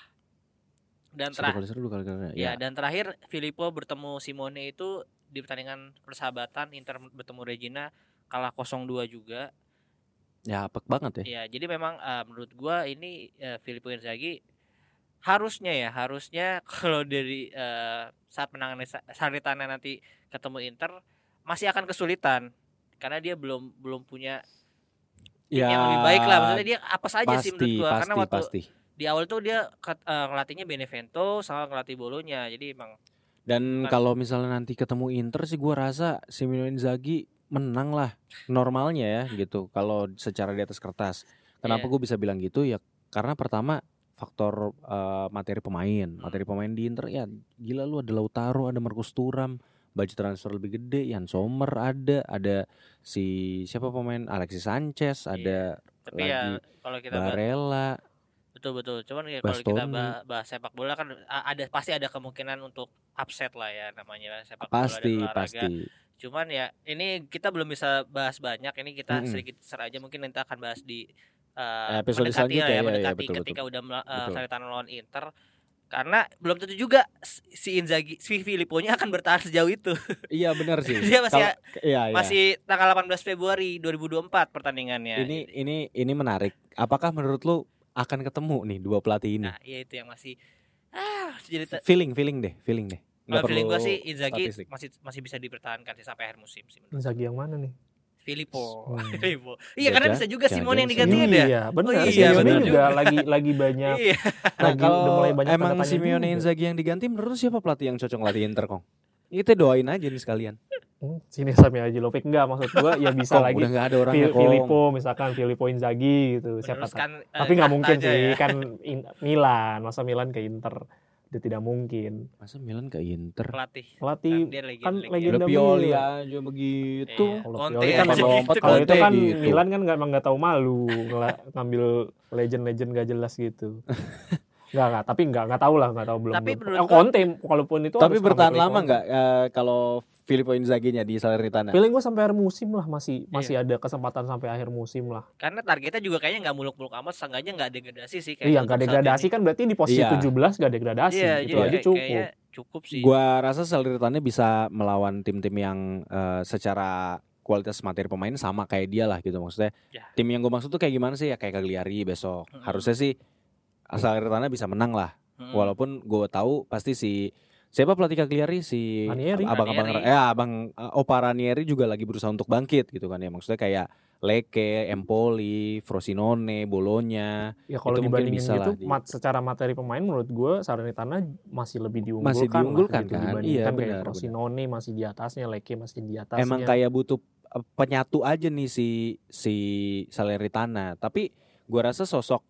dan terakhir kali dua kali kalah. Ya, Ya. dan terakhir Filippo bertemu Simone itu di pertandingan persahabatan Inter bertemu Regina kalah 0-2 juga. Ya apek banget ya. Ya, jadi memang eh, menurut gua ini eh, Filippo Inzaghi harusnya ya, harusnya [laughs] kalau dari eh, saat menangani Sa- Salernitana nanti ketemu Inter masih akan kesulitan karena dia belum belum punya Ya, yang lebih baik lah. Maksudnya dia apa saja sih menurut pasti, gua pasti, karena waktu pasti. di awal tuh dia eh, ngelatihnya Benevento sama ngelatih Bolonya. Jadi emang Dan kalau misalnya nanti ketemu Inter sih gua rasa Simone Inzaghi menang lah normalnya ya gitu. Kalau secara di atas kertas. Kenapa Iya. gue bisa bilang gitu ya? Karena pertama faktor eh, materi pemain. Materi pemain di Inter ya gila lu ada Lautaro, ada Marcus Thuram, budget transfer lebih gede, Jan Sommer ada, ada si siapa pemain Alexis Sanchez, ada tapi ya Lagi kalau kita Barella. betul betul cuman ya kalau kita bahas sepak bola kan ada pasti ada kemungkinan untuk upset lah ya namanya sepak Pasti, bola dan olahraga pasti. cuman ya ini kita belum bisa bahas banyak ini kita Mm-mm. sedikit ser aja mungkin nanti akan bahas di uh, Episode mendekati selanjutnya lah ya, ya, mendekati betul, ketika udah mela- uh, Betul. Salernitana lawan Inter karena belum tentu juga si Inzaghi si Filipponya akan bertahan sejauh itu [laughs] Iya benar sih. Dia masih- Kalau- iya, iya. masih tanggal 18 Februari 2024 pertandingannya ini ini ini menarik. Apakah menurut lu akan ketemu nih dua pelatih ini? nah iya itu yang masih ah jadi feeling, feeling deh, feeling deh. Nggak Kalau feeling gua sih Inzaghi statistik. masih masih bisa dipertahankan sih sampai akhir musim sih menurut. Inzaghi yang mana nih? Filippo. Hmm. [laughs] Filippo. Iya karena Jangan- bisa juga jangan- Simone yang jangan digantiin ya. Iya, benar. Oh, iya, Simeone benar juga juga. lagi lagi banyak Iya. Nah, [laughs] lagi kalau mulai banyak emang Simeone juga. Inzaghi yang diganti menurut siapa pelatih yang cocok latih Inter, Kong? Kita doain aja nih sekalian. Hmm, sini Sami Ajilovic enggak maksud gua ya [laughs] bisa Kong, lagi udah nggak ada orangnya, Fil- Kong. Filippo misalkan Filippo Inzaghi gitu siapa tahu. Eh, Tapi nggak tahta mungkin sih ya. kan in- Milan, masa Milan ke Inter itu tidak mungkin. Masa Milan ke Inter? pelatih. Pelatih kan legend. legenda Udah Pioli aja begitu. Iya. Kalau Pioli kan gitu, lompat, Kalau itu kan gitu. Milan kan nggak emang nggak tahu malu ngambil legend-legend gak jelas gitu. [laughs] Nggak nggak, tapi nggak nggak tahu lah nggak tahu belum. Tapi belum. Eh, Conte kalaupun itu Tapi bertahan lama Conte. nggak eh, kalau Filippo Inzaghi-nya di Salernitana? Feeling gue sampai akhir musim lah masih Iya. masih ada kesempatan sampai akhir musim lah. Karena targetnya juga kayaknya nggak muluk-muluk amat, seenggaknya nggak degradasi sih kayak Iya nggak degradasi kan berarti di posisi Iya. 17 nggak degradasi. Iya, itu aja kayak- cukup. kayaknya cukup sih. Gua rasa Salernitana bisa melawan tim-tim yang eh, secara kualitas materi pemain sama kayak dia lah gitu maksudnya. Ya. Tim yang gue maksud tuh kayak gimana sih ya kayak Cagliari besok. Mm-mm. Harusnya sih Salernitana bisa menang lah. Hmm. Walaupun gue tahu pasti si siapa pelatih Cagliari si Ranieri. abang-abang Ranieri. ya abang eh, Opa Ranieri juga lagi berusaha untuk bangkit gitu kan ya maksudnya kayak Leke, Empoli, Frosinone, Bologna Ya kalau Itu dibandingin bisa gitu, lah di- mat, secara materi pemain menurut gue Salernitana masih lebih diunggulkan. Masih diunggulkan gitu, kan? Iya, kayak benar, Frosinone masih di atasnya, Leke masih di atasnya. emang kayak butuh eh, penyatu aja nih si si Salernitana. Tapi gua rasa sosok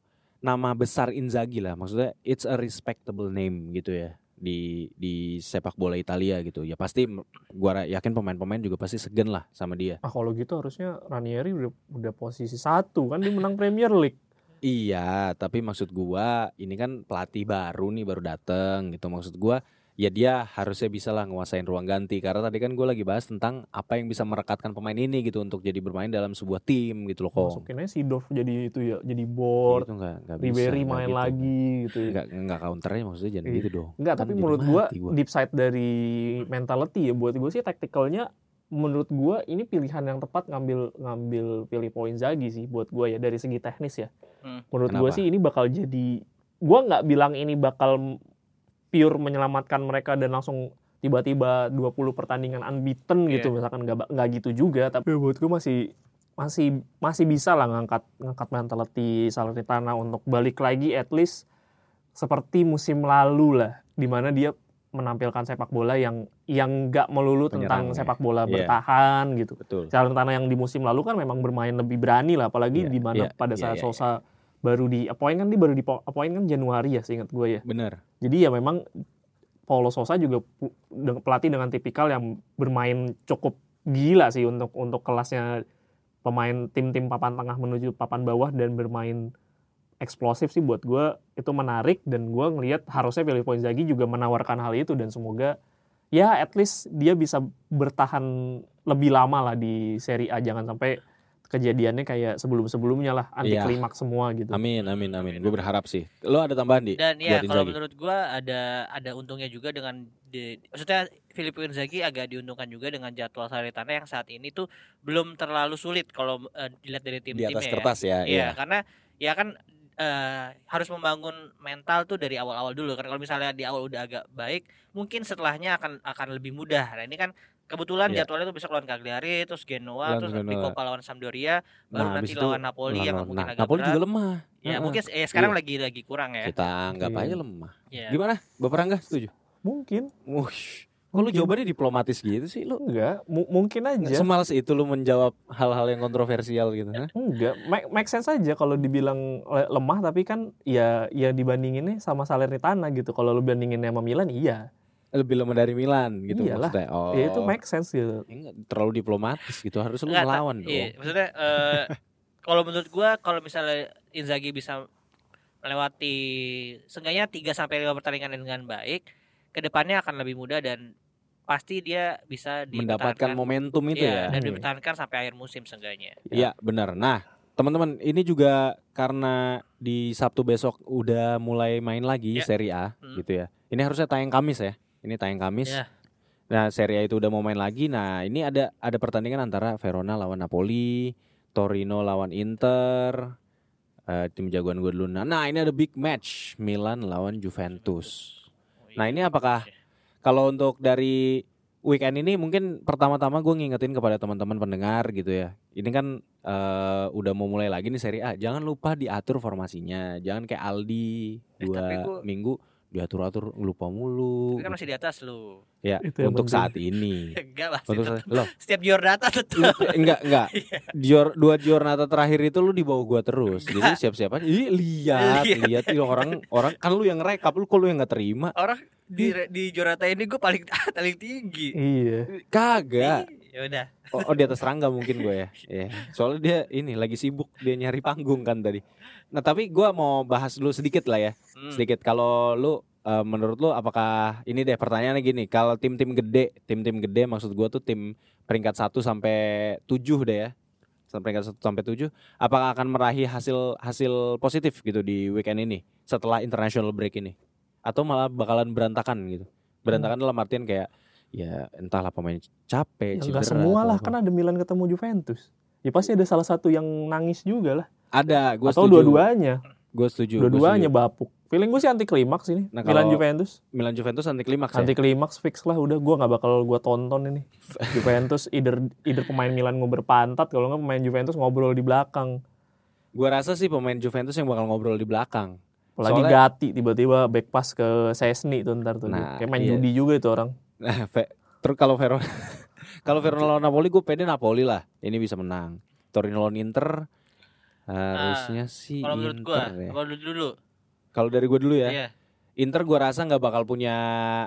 nama besar Inzaghi lah. Maksudnya it's a respectable name gitu ya di di sepak bola Italia gitu. Ya pasti gua yakin pemain-pemain juga pasti segen lah sama dia. Ah kalau gitu harusnya Ranieri udah, udah posisi satu kan dia menang Premier League. Iya, tapi maksud gua ini kan pelatih baru nih baru dateng gitu. Maksud gua ya dia harusnya bisa lah nguasain ruang ganti karena tadi kan gue lagi bahas tentang apa yang bisa merekatkan pemain ini gitu untuk jadi bermain dalam sebuah tim gitu loh kok. Masukinnya si Dov jadi itu ya, jadi board. Itu nggak nggak bisa. Ribery nggak main gitu. lagi gitu ya. Nggak nggak counternya maksudnya jangan Iya. gitu dong. Enggak, Kan tapi jadi menurut gua mati gua. deep side dari mentality ya buat gue sih tacticalnya menurut gua ini pilihan yang tepat ngambil ngambil Filippo Inzaghi sih buat gua ya dari segi teknis ya. Hmm. Menurut gua Kenapa? sih ini bakal jadi gua nggak bilang ini bakal pure menyelamatkan mereka dan langsung tiba-tiba 20 pertandingan unbeaten gitu Iya. misalkan nggak nggak gitu juga tapi buat gue masih masih masih bisa lah ngangkat ngangkat mentality Salernitana untuk balik lagi at least seperti musim lalu lah di mana dia menampilkan sepak bola yang yang nggak melulu tentang Penyerang ya. sepak bola Iya. bertahan gitu Betul. Salernitana yang di musim lalu kan memang bermain lebih berani lah apalagi Iya, di mana iya, pada iya, saat iya, Sosa baru di appoint kan dia baru di appoint kan Januari ya seingat gue ya. Bener. jadi ya memang Paulo Sosa juga pelatih dengan tipikal yang bermain cukup gila sih untuk untuk kelasnya pemain tim-tim papan tengah menuju papan bawah dan bermain eksplosif sih buat gue itu menarik dan gue ngelihat harusnya Filippo Inzaghi juga menawarkan hal itu dan semoga ya at least dia bisa bertahan lebih lama lah di Serie A. Jangan sampai kejadiannya kayak sebelum-sebelumnya lah anti Iya. klimaks semua gitu. Amin amin amin. Gue berharap sih. Lo ada tambahan di? Dan ya kalau Inzaghi? menurut gua ada ada untungnya juga dengan di, maksudnya Filippo Inzaghi agak diuntungkan juga dengan jadwal Salernitana yang saat ini tuh belum terlalu sulit kalau eh, dilihat dari di tim-timnya atas ya. kertas ya. Iya, Iya. karena ya kan eh, harus membangun mental tuh dari awal-awal dulu kan kalau misalnya di awal udah agak baik, mungkin setelahnya akan akan lebih mudah. Nah, ini kan kebetulan Iya. jadwalnya tuh besok lawan Cagliari, terus Genoa, Lawan terus. Coppa lawan Sampdoria, baru Nah, nanti lawan Napoli yang mungkin nah, agak Napoli berat. juga lemah. Ya, Heeh. mungkin eh, sekarang Iya. lagi lagi kurang ya. Kita anggap Iya. aja lemah. Iya. Gimana? Bapak Rangga setuju? Mungkin Wush. Kok lu jawabannya diplomatis gitu sih lu? enggak, mu- mungkin aja. Semalas itu lu menjawab hal-hal yang kontroversial gitu ha? Enggak, make, make sense aja kalau dibilang le- lemah tapi kan ya ya dibandinginnya sama Salernitana gitu. Kalau lu bandinginnya sama Milan iya. Lebih lemah dari Milan gitu Iyalah. maksudnya. Oh. Ya itu make sense gitu. Enggak, terlalu diplomatis gitu harus lu melawan dong. Iya, maksudnya eh, [laughs] kalau menurut gua kalau misalnya Inzaghi bisa melewati seenggaknya 3 sampai 5 pertandingan dengan baik, ke depannya akan lebih mudah dan pasti dia bisa Mendapatkan momentum itu ya. Iya, dan Iya. dipertahankan sampai akhir musim seenggaknya. Iya benar. Nah teman-teman ini juga karena di Sabtu besok udah mulai main lagi Ya. Serie A Hmm. gitu ya. Ini harusnya tayang Kamis ya. Ini tayang Kamis. Ya. Nah Serie A itu udah mau main lagi. Nah ini ada ada pertandingan antara Verona lawan Napoli, Torino lawan Inter. eh, tim jagoan gue dulu. Nah, nah ini ada big match Milan lawan Juventus. Nah, ini apakah- Kalau untuk dari weekend ini mungkin pertama-tama gue ngingetin kepada teman-teman pendengar gitu ya. Ini kan eh, udah mau mulai lagi nih Serie A. Jangan lupa diatur formasinya. Jangan kayak Aldi Eh, dua tapi gua- minggu diatur-atur lupa mulu. Tapi kan masih di atas lu. Ya Itu untuk penting. saat ini. [laughs] Enggak lah. untuk saat, loh, Setiap Giordata tetap. enggak enggak. [laughs] Iya. Dior, dua Giornata terakhir itu lu di bawah gua terus. Jadi siap-siap aja. Ih, lihat, Lihat. lihat Ih, orang orang kan lu yang rekap lu kok lu yang nggak terima. Orang di di Giordata ini gue paling [laughs] paling tinggi. Iya. Kagak. Ya udah. Oh, oh, di atas Rangga mungkin gue ya. Iya. Soalnya dia ini lagi sibuk dia nyari panggung kan tadi. Nah, tapi gua mau bahas dulu sedikit lah ya. Hmm. Sedikit kalau lu eh, menurut lu apakah ini deh pertanyaannya gini, kalau tim-tim gede, tim-tim gede maksud gua tuh tim peringkat 1 sampai 7 deh ya. Sampai peringkat 1 sampai 7, apakah akan meraih hasil hasil positif gitu di weekend ini setelah international break ini? Atau malah bakalan berantakan gitu. Berantakan dalam artian kayak ya entahlah pemain capek, Ya, enggak semua lah kan ada Milan ketemu Juventus. Ya pasti ada salah satu yang nangis juga lah. Ada, gue Atau dua-duanya. Gue setuju. Dua-duanya bapuk. Feeling gue sih anti klimaks ini. Nah, Milan Juventus. Milan Juventus anti klimaks ya. Anti klimaks fix lah udah gua nggak bakal gua tonton ini. [laughs] Juventus either either pemain Milan ngobrol pantat kalau nggak pemain Juventus ngobrol di belakang. Gue rasa sih pemain Juventus yang bakal ngobrol di belakang. Apalagi Soalnya- Gatti tiba-tiba back pass ke Sesni tuh ntar tuh. Nah, Kayak main iya. judi juga itu orang. Nah, Ve- terus kalau Verona [laughs] kalau Verona lawan Napoli gue pede Napoli lah. Ini bisa menang. Torino lawan Inter harusnya sih Kalau menurut gua, Inter ya. kalau dulu dulu. Kalau dari gue dulu ya, Iya. Inter gue rasa nggak bakal punya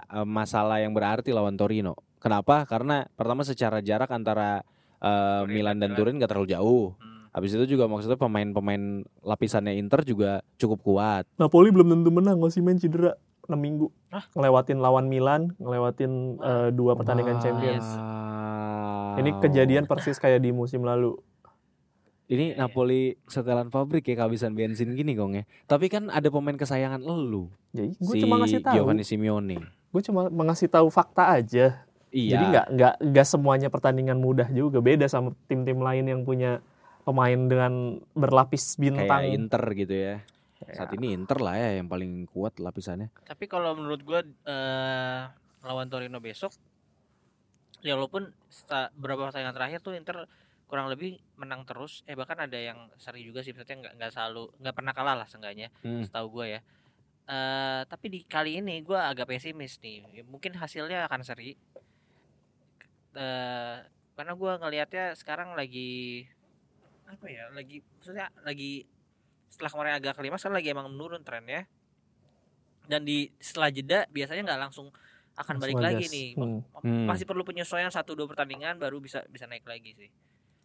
eh, masalah yang berarti lawan Torino. Kenapa? Karena pertama secara jarak antara eh, Turin Milan dan dan Turin gak terlalu jauh. Hmm. Habis itu juga maksudnya pemain-pemain lapisannya Inter juga cukup kuat. Napoli belum tentu menang, masih main cedera. 6 minggu. Hah? Ngelewatin lawan Milan, ngelewatin eh, dua pertandingan Wah. Champions. Ini kejadian persis kayak di musim lalu. Ini Iya, iya. Napoli setelan pabrik ya kehabisan bensin gini gong ya. Tapi kan ada pemain kesayangan lu. Jadi gue si cuma ngasih tahu. Giovanni Simeone. Gue cuma mengasih tahu fakta aja. Iya. Jadi nggak nggak nggak semuanya pertandingan mudah juga. Beda sama tim-tim lain yang punya pemain dengan berlapis kayak bintang. Inter gitu ya. Ya. Saat ini Inter lah ya yang paling kuat lapisannya. Tapi kalau menurut gua eh, lawan Torino besok ya walaupun beberapa pertandingan terakhir tuh Inter kurang lebih menang terus eh bahkan ada yang seri juga sih maksudnya nggak nggak selalu nggak pernah kalah lah seenggaknya Hmm. setahu gue ya eh tapi di kali ini gue agak pesimis nih Ya, mungkin hasilnya akan seri eh karena gue ngelihatnya sekarang lagi apa ya lagi maksudnya lagi setelah kemarin agak kelima sekarang lagi emang menurun trennya dan di setelah jeda biasanya nggak langsung akan Langsung balik lagi nih Hmm. Hmm. masih perlu penyesuaian satu dua pertandingan baru bisa bisa naik lagi sih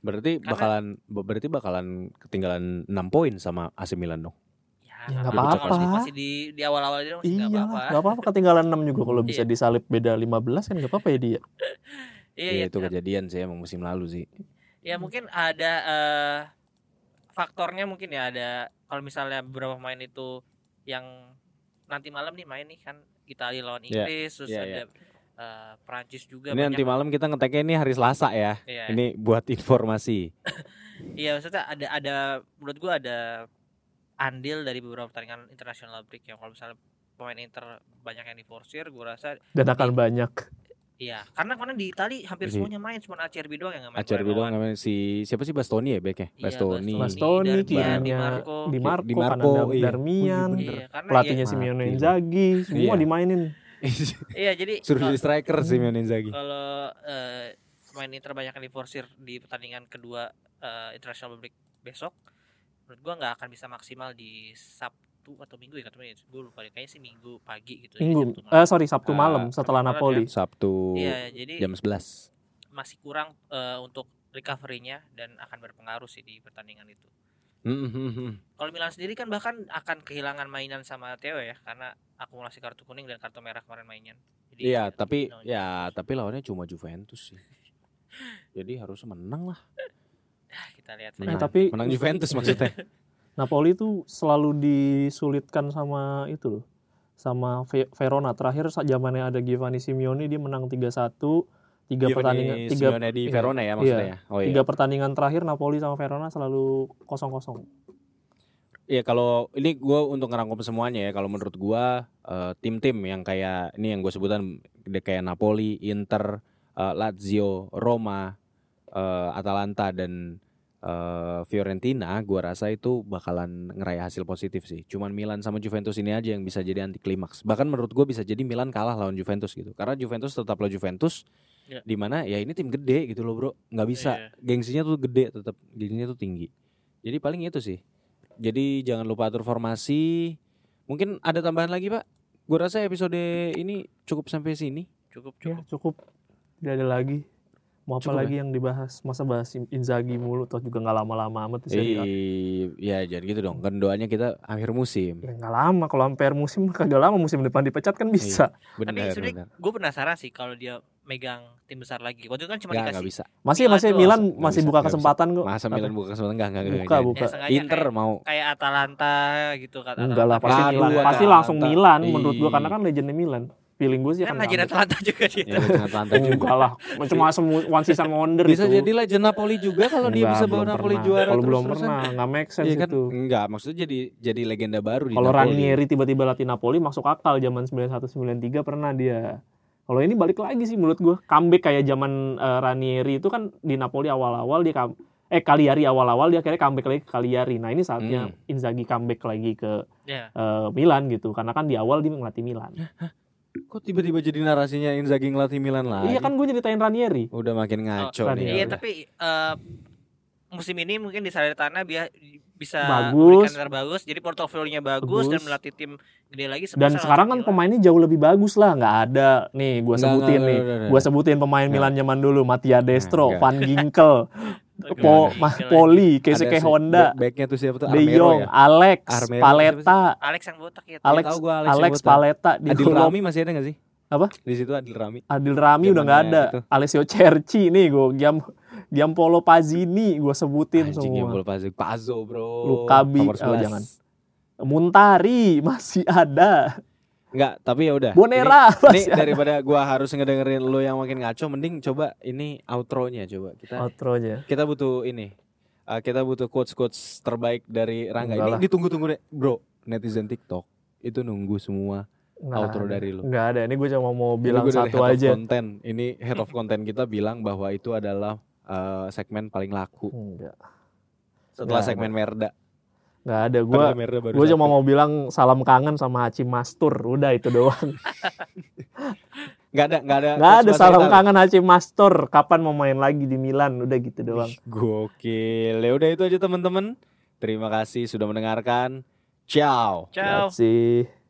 Berarti Karena- bakalan berarti bakalan ketinggalan 6 poin sama AC Milan dong. ya Ya, nggak nggak apa-apa masih, di di awal-awal aja masih Iya, nggak apa-apa nggak apa-apa ketinggalan 6 juga kalau [laughs] bisa Iya. disalip beda 15 kan nggak apa-apa ya dia. [laughs] iya, Iya iya, itu kejadian sih emang musim lalu sih. ya mungkin ada eh, faktornya mungkin ya ada kalau misalnya beberapa pemain itu yang nanti malam nih main nih kan Italia lawan Iya, Inggris terus iya, ada iya. eh, Prancis juga Ini nanti malam kita ngeteknya ini hari Selasa ya. iya, Ini buat informasi. [laughs] iya maksudnya ada ada menurut gua ada andil dari beberapa pertandingan internasional break yang kalau misalnya pemain Inter banyak yang diforsir gua rasa Dan akan banyak. Iya karena karena di Italia hampir Jadi- semuanya main cuma Acerbi doang yang nggak main Acer kemarin doang namanya si siapa sih Bastoni ya backnya? Iya, Bastoni. Bastoni. Bastoni, Darmian, Di Marco. Di Marco, Di Marco, kanan Dar- iya. Darmian, iya. Iya, karena pelatihnya ya- Simeone. Inzaghi, semua Iya. dimainin. [laughs] iya jadi Suruh jadi striker sih Simeone Inzaghi. kalau eh, pemain Inter banyak yang diforsir di pertandingan kedua eh, international break besok menurut gua nggak akan bisa maksimal di Sabtu atau Minggu ya katanya gue lupa deh kayaknya sih Minggu pagi gitu ya, Minggu, Sabtu malam. eh sorry Sabtu Ah, malam setelah Sabtu malam Napoli. Sabtu iya jadi jam 11. masih kurang eh, untuk recovery-nya dan akan berpengaruh sih di pertandingan itu Hmm, hmm, hmm. kalau Milan sendiri kan bahkan akan kehilangan mainan sama Theo ya karena akumulasi kartu kuning dan kartu merah kemarin mainnya Jadi, Iya, tapi no, ya tapi lawannya cuma Juventus sih. [laughs] Jadi harus menang lah. ah, kita lihat Menang, saja. tapi- menang Juventus maksudnya. [laughs] Napoli itu selalu disulitkan sama itu loh. Sama Ve- Verona terakhir saat zamannya ada Giovanni Simeone dia menang 3-1, tiga Giovanni pertandingan tiga Simeone di iya, Verona ya maksudnya ya. Oh iya. tiga pertandingan terakhir Napoli sama Verona selalu kosong-kosong. Iya kalau ini gue untuk ngerangkum semuanya ya kalau menurut gua eh, tim-tim yang kayak ini yang gue sebutan kayak Napoli, Inter, eh, Lazio, Roma, eh, Atalanta dan eh, Fiorentina, gua rasa itu bakalan ngeraih hasil positif sih. Cuman Milan sama Juventus ini aja yang bisa jadi anti klimaks. Bahkan menurut gue bisa jadi Milan kalah lawan Juventus gitu. Karena Juventus tetaplah Juventus. Ya. Di mana ya ini tim gede gitu loh bro, nggak bisa Iya. gengsinya tuh gede tetap gengsinya tuh tinggi. Jadi paling itu sih. Jadi jangan lupa atur formasi. Mungkin ada tambahan lagi pak? Gue rasa episode ini cukup sampai sini. cukup Ya, cukup cukup. Tidak ada lagi. Mau apa Cukup lagi yang dibahas? Masa bahas Inzaghi mulu toh juga nggak lama-lama amat di Serie A. Iya, jangan gitu dong. Kan doanya kita akhir musim. Ya nggak lama kalau ampere musim [laughs] kagak lama musim depan dipecat kan bisa. tapi Benar, sebenarnya benar. gue penasaran sih kalau dia megang tim besar lagi waktu itu kan cuma Nggak, dikasih nggak bisa. Masih Milan masih tuh Milan nggak masih bisa, buka kesempatan kok. Masa? Milan buka kesempatan enggak enggak. Buka, enggak. buka. Ya, Inter kayak, mau kayak Atalanta gitu kan Enggak lah pasti Milan. Pasti langsung Milan menurut gua Ih. karena kan legendnya Milan. Feeling gue sih kan ngambil. Atalanta juga dia ya dengan Atalanta juga. Lah. Cuma semu one season wonder Bisa itu. jadi legend Napoli juga kalau dia bisa bawa Napoli pernah. juara Kalau belum pernah nggak make sense Iya kan? itu. Enggak, maksudnya jadi jadi legenda baru di Kalau. Ranieri tiba-tiba latih Napoli masuk akal zaman 91 93 pernah dia. Kalau ini balik lagi sih menurut gua comeback kayak zaman eh, Ranieri itu kan di Napoli awal-awal dia eh Cagliari awal-awal dia akhirnya comeback lagi ke Cagliari. Nah, ini saatnya Hmm. Inzaghi comeback lagi ke ya eh, Milan gitu karena kan di awal dia ngelatih Milan. Kok tiba-tiba jadi narasinya Inzaghi ngelatih Milan lagi? Iya kan gue nyeritain Ranieri. Udah makin ngaco Oh, nih. Iya tapi eh, musim ini mungkin di Salernitana biar bisa Bagus. memberikan yang terbagus jadi portofolionya bagus, Bagus. dan melatih tim gede lagi Dan sekarang kan Milan. pemainnya jauh lebih bagus lah, nggak ada nih gue sebutin nggak, nih, gue sebutin pemain Nggak. Milan zaman dulu, Mattia Destro, Nggak. Van Ginkel, Po, Mah. Poli, Keisuke si- Honda, back- Backnya tuh siapa tuh? De Jong, ya? Alex, Armero Paleta, Alex yang botak ya. Alex, tahu gua Alex Alex. Paleta di Adil Lom- Rami masih ada gak sih? Apa? Di situ Adil Rami. Adil Rami udah nggak ada. itu. Alessio Cerci nih gue Giam Giampolo Pazzini gue sebutin Anjing semua. bola Pazo. Pazo bro. Lukabi. Oh, 11. jangan. Muntari masih ada. Enggak, tapi ya udah. Bonera Ini, ini daripada gua harus ngedengerin lu yang makin ngaco, mending coba ini outro-nya coba. Kita Outro-nya. kita butuh ini. Uh, kita butuh quotes-quotes terbaik dari Rangga. Enggak ini lah. ditunggu-tunggu deh, bro. Netizen TikTok itu nunggu semua Nggak outro ada. dari lu. Nggak ada. Ini gue cuma mau Ini bilang dari satu aja. Content. Ini head of content kita bilang bahwa itu adalah uh, segmen paling laku Enggak. setelah Nggak segmen Merda. Nggak ada. Gue gue cuma mau bilang salam kangen sama Hachi Mastur. Udah itu doang. [laughs] Nggak ada, nggak ada. Nggak ada salam kangen Hachi Mastur. Kapan mau main lagi di Milan? Udah gitu doang. Gokil. Ya udah itu aja teman-teman. Terima kasih sudah mendengarkan. Ciao. Ciao. Lihat sih.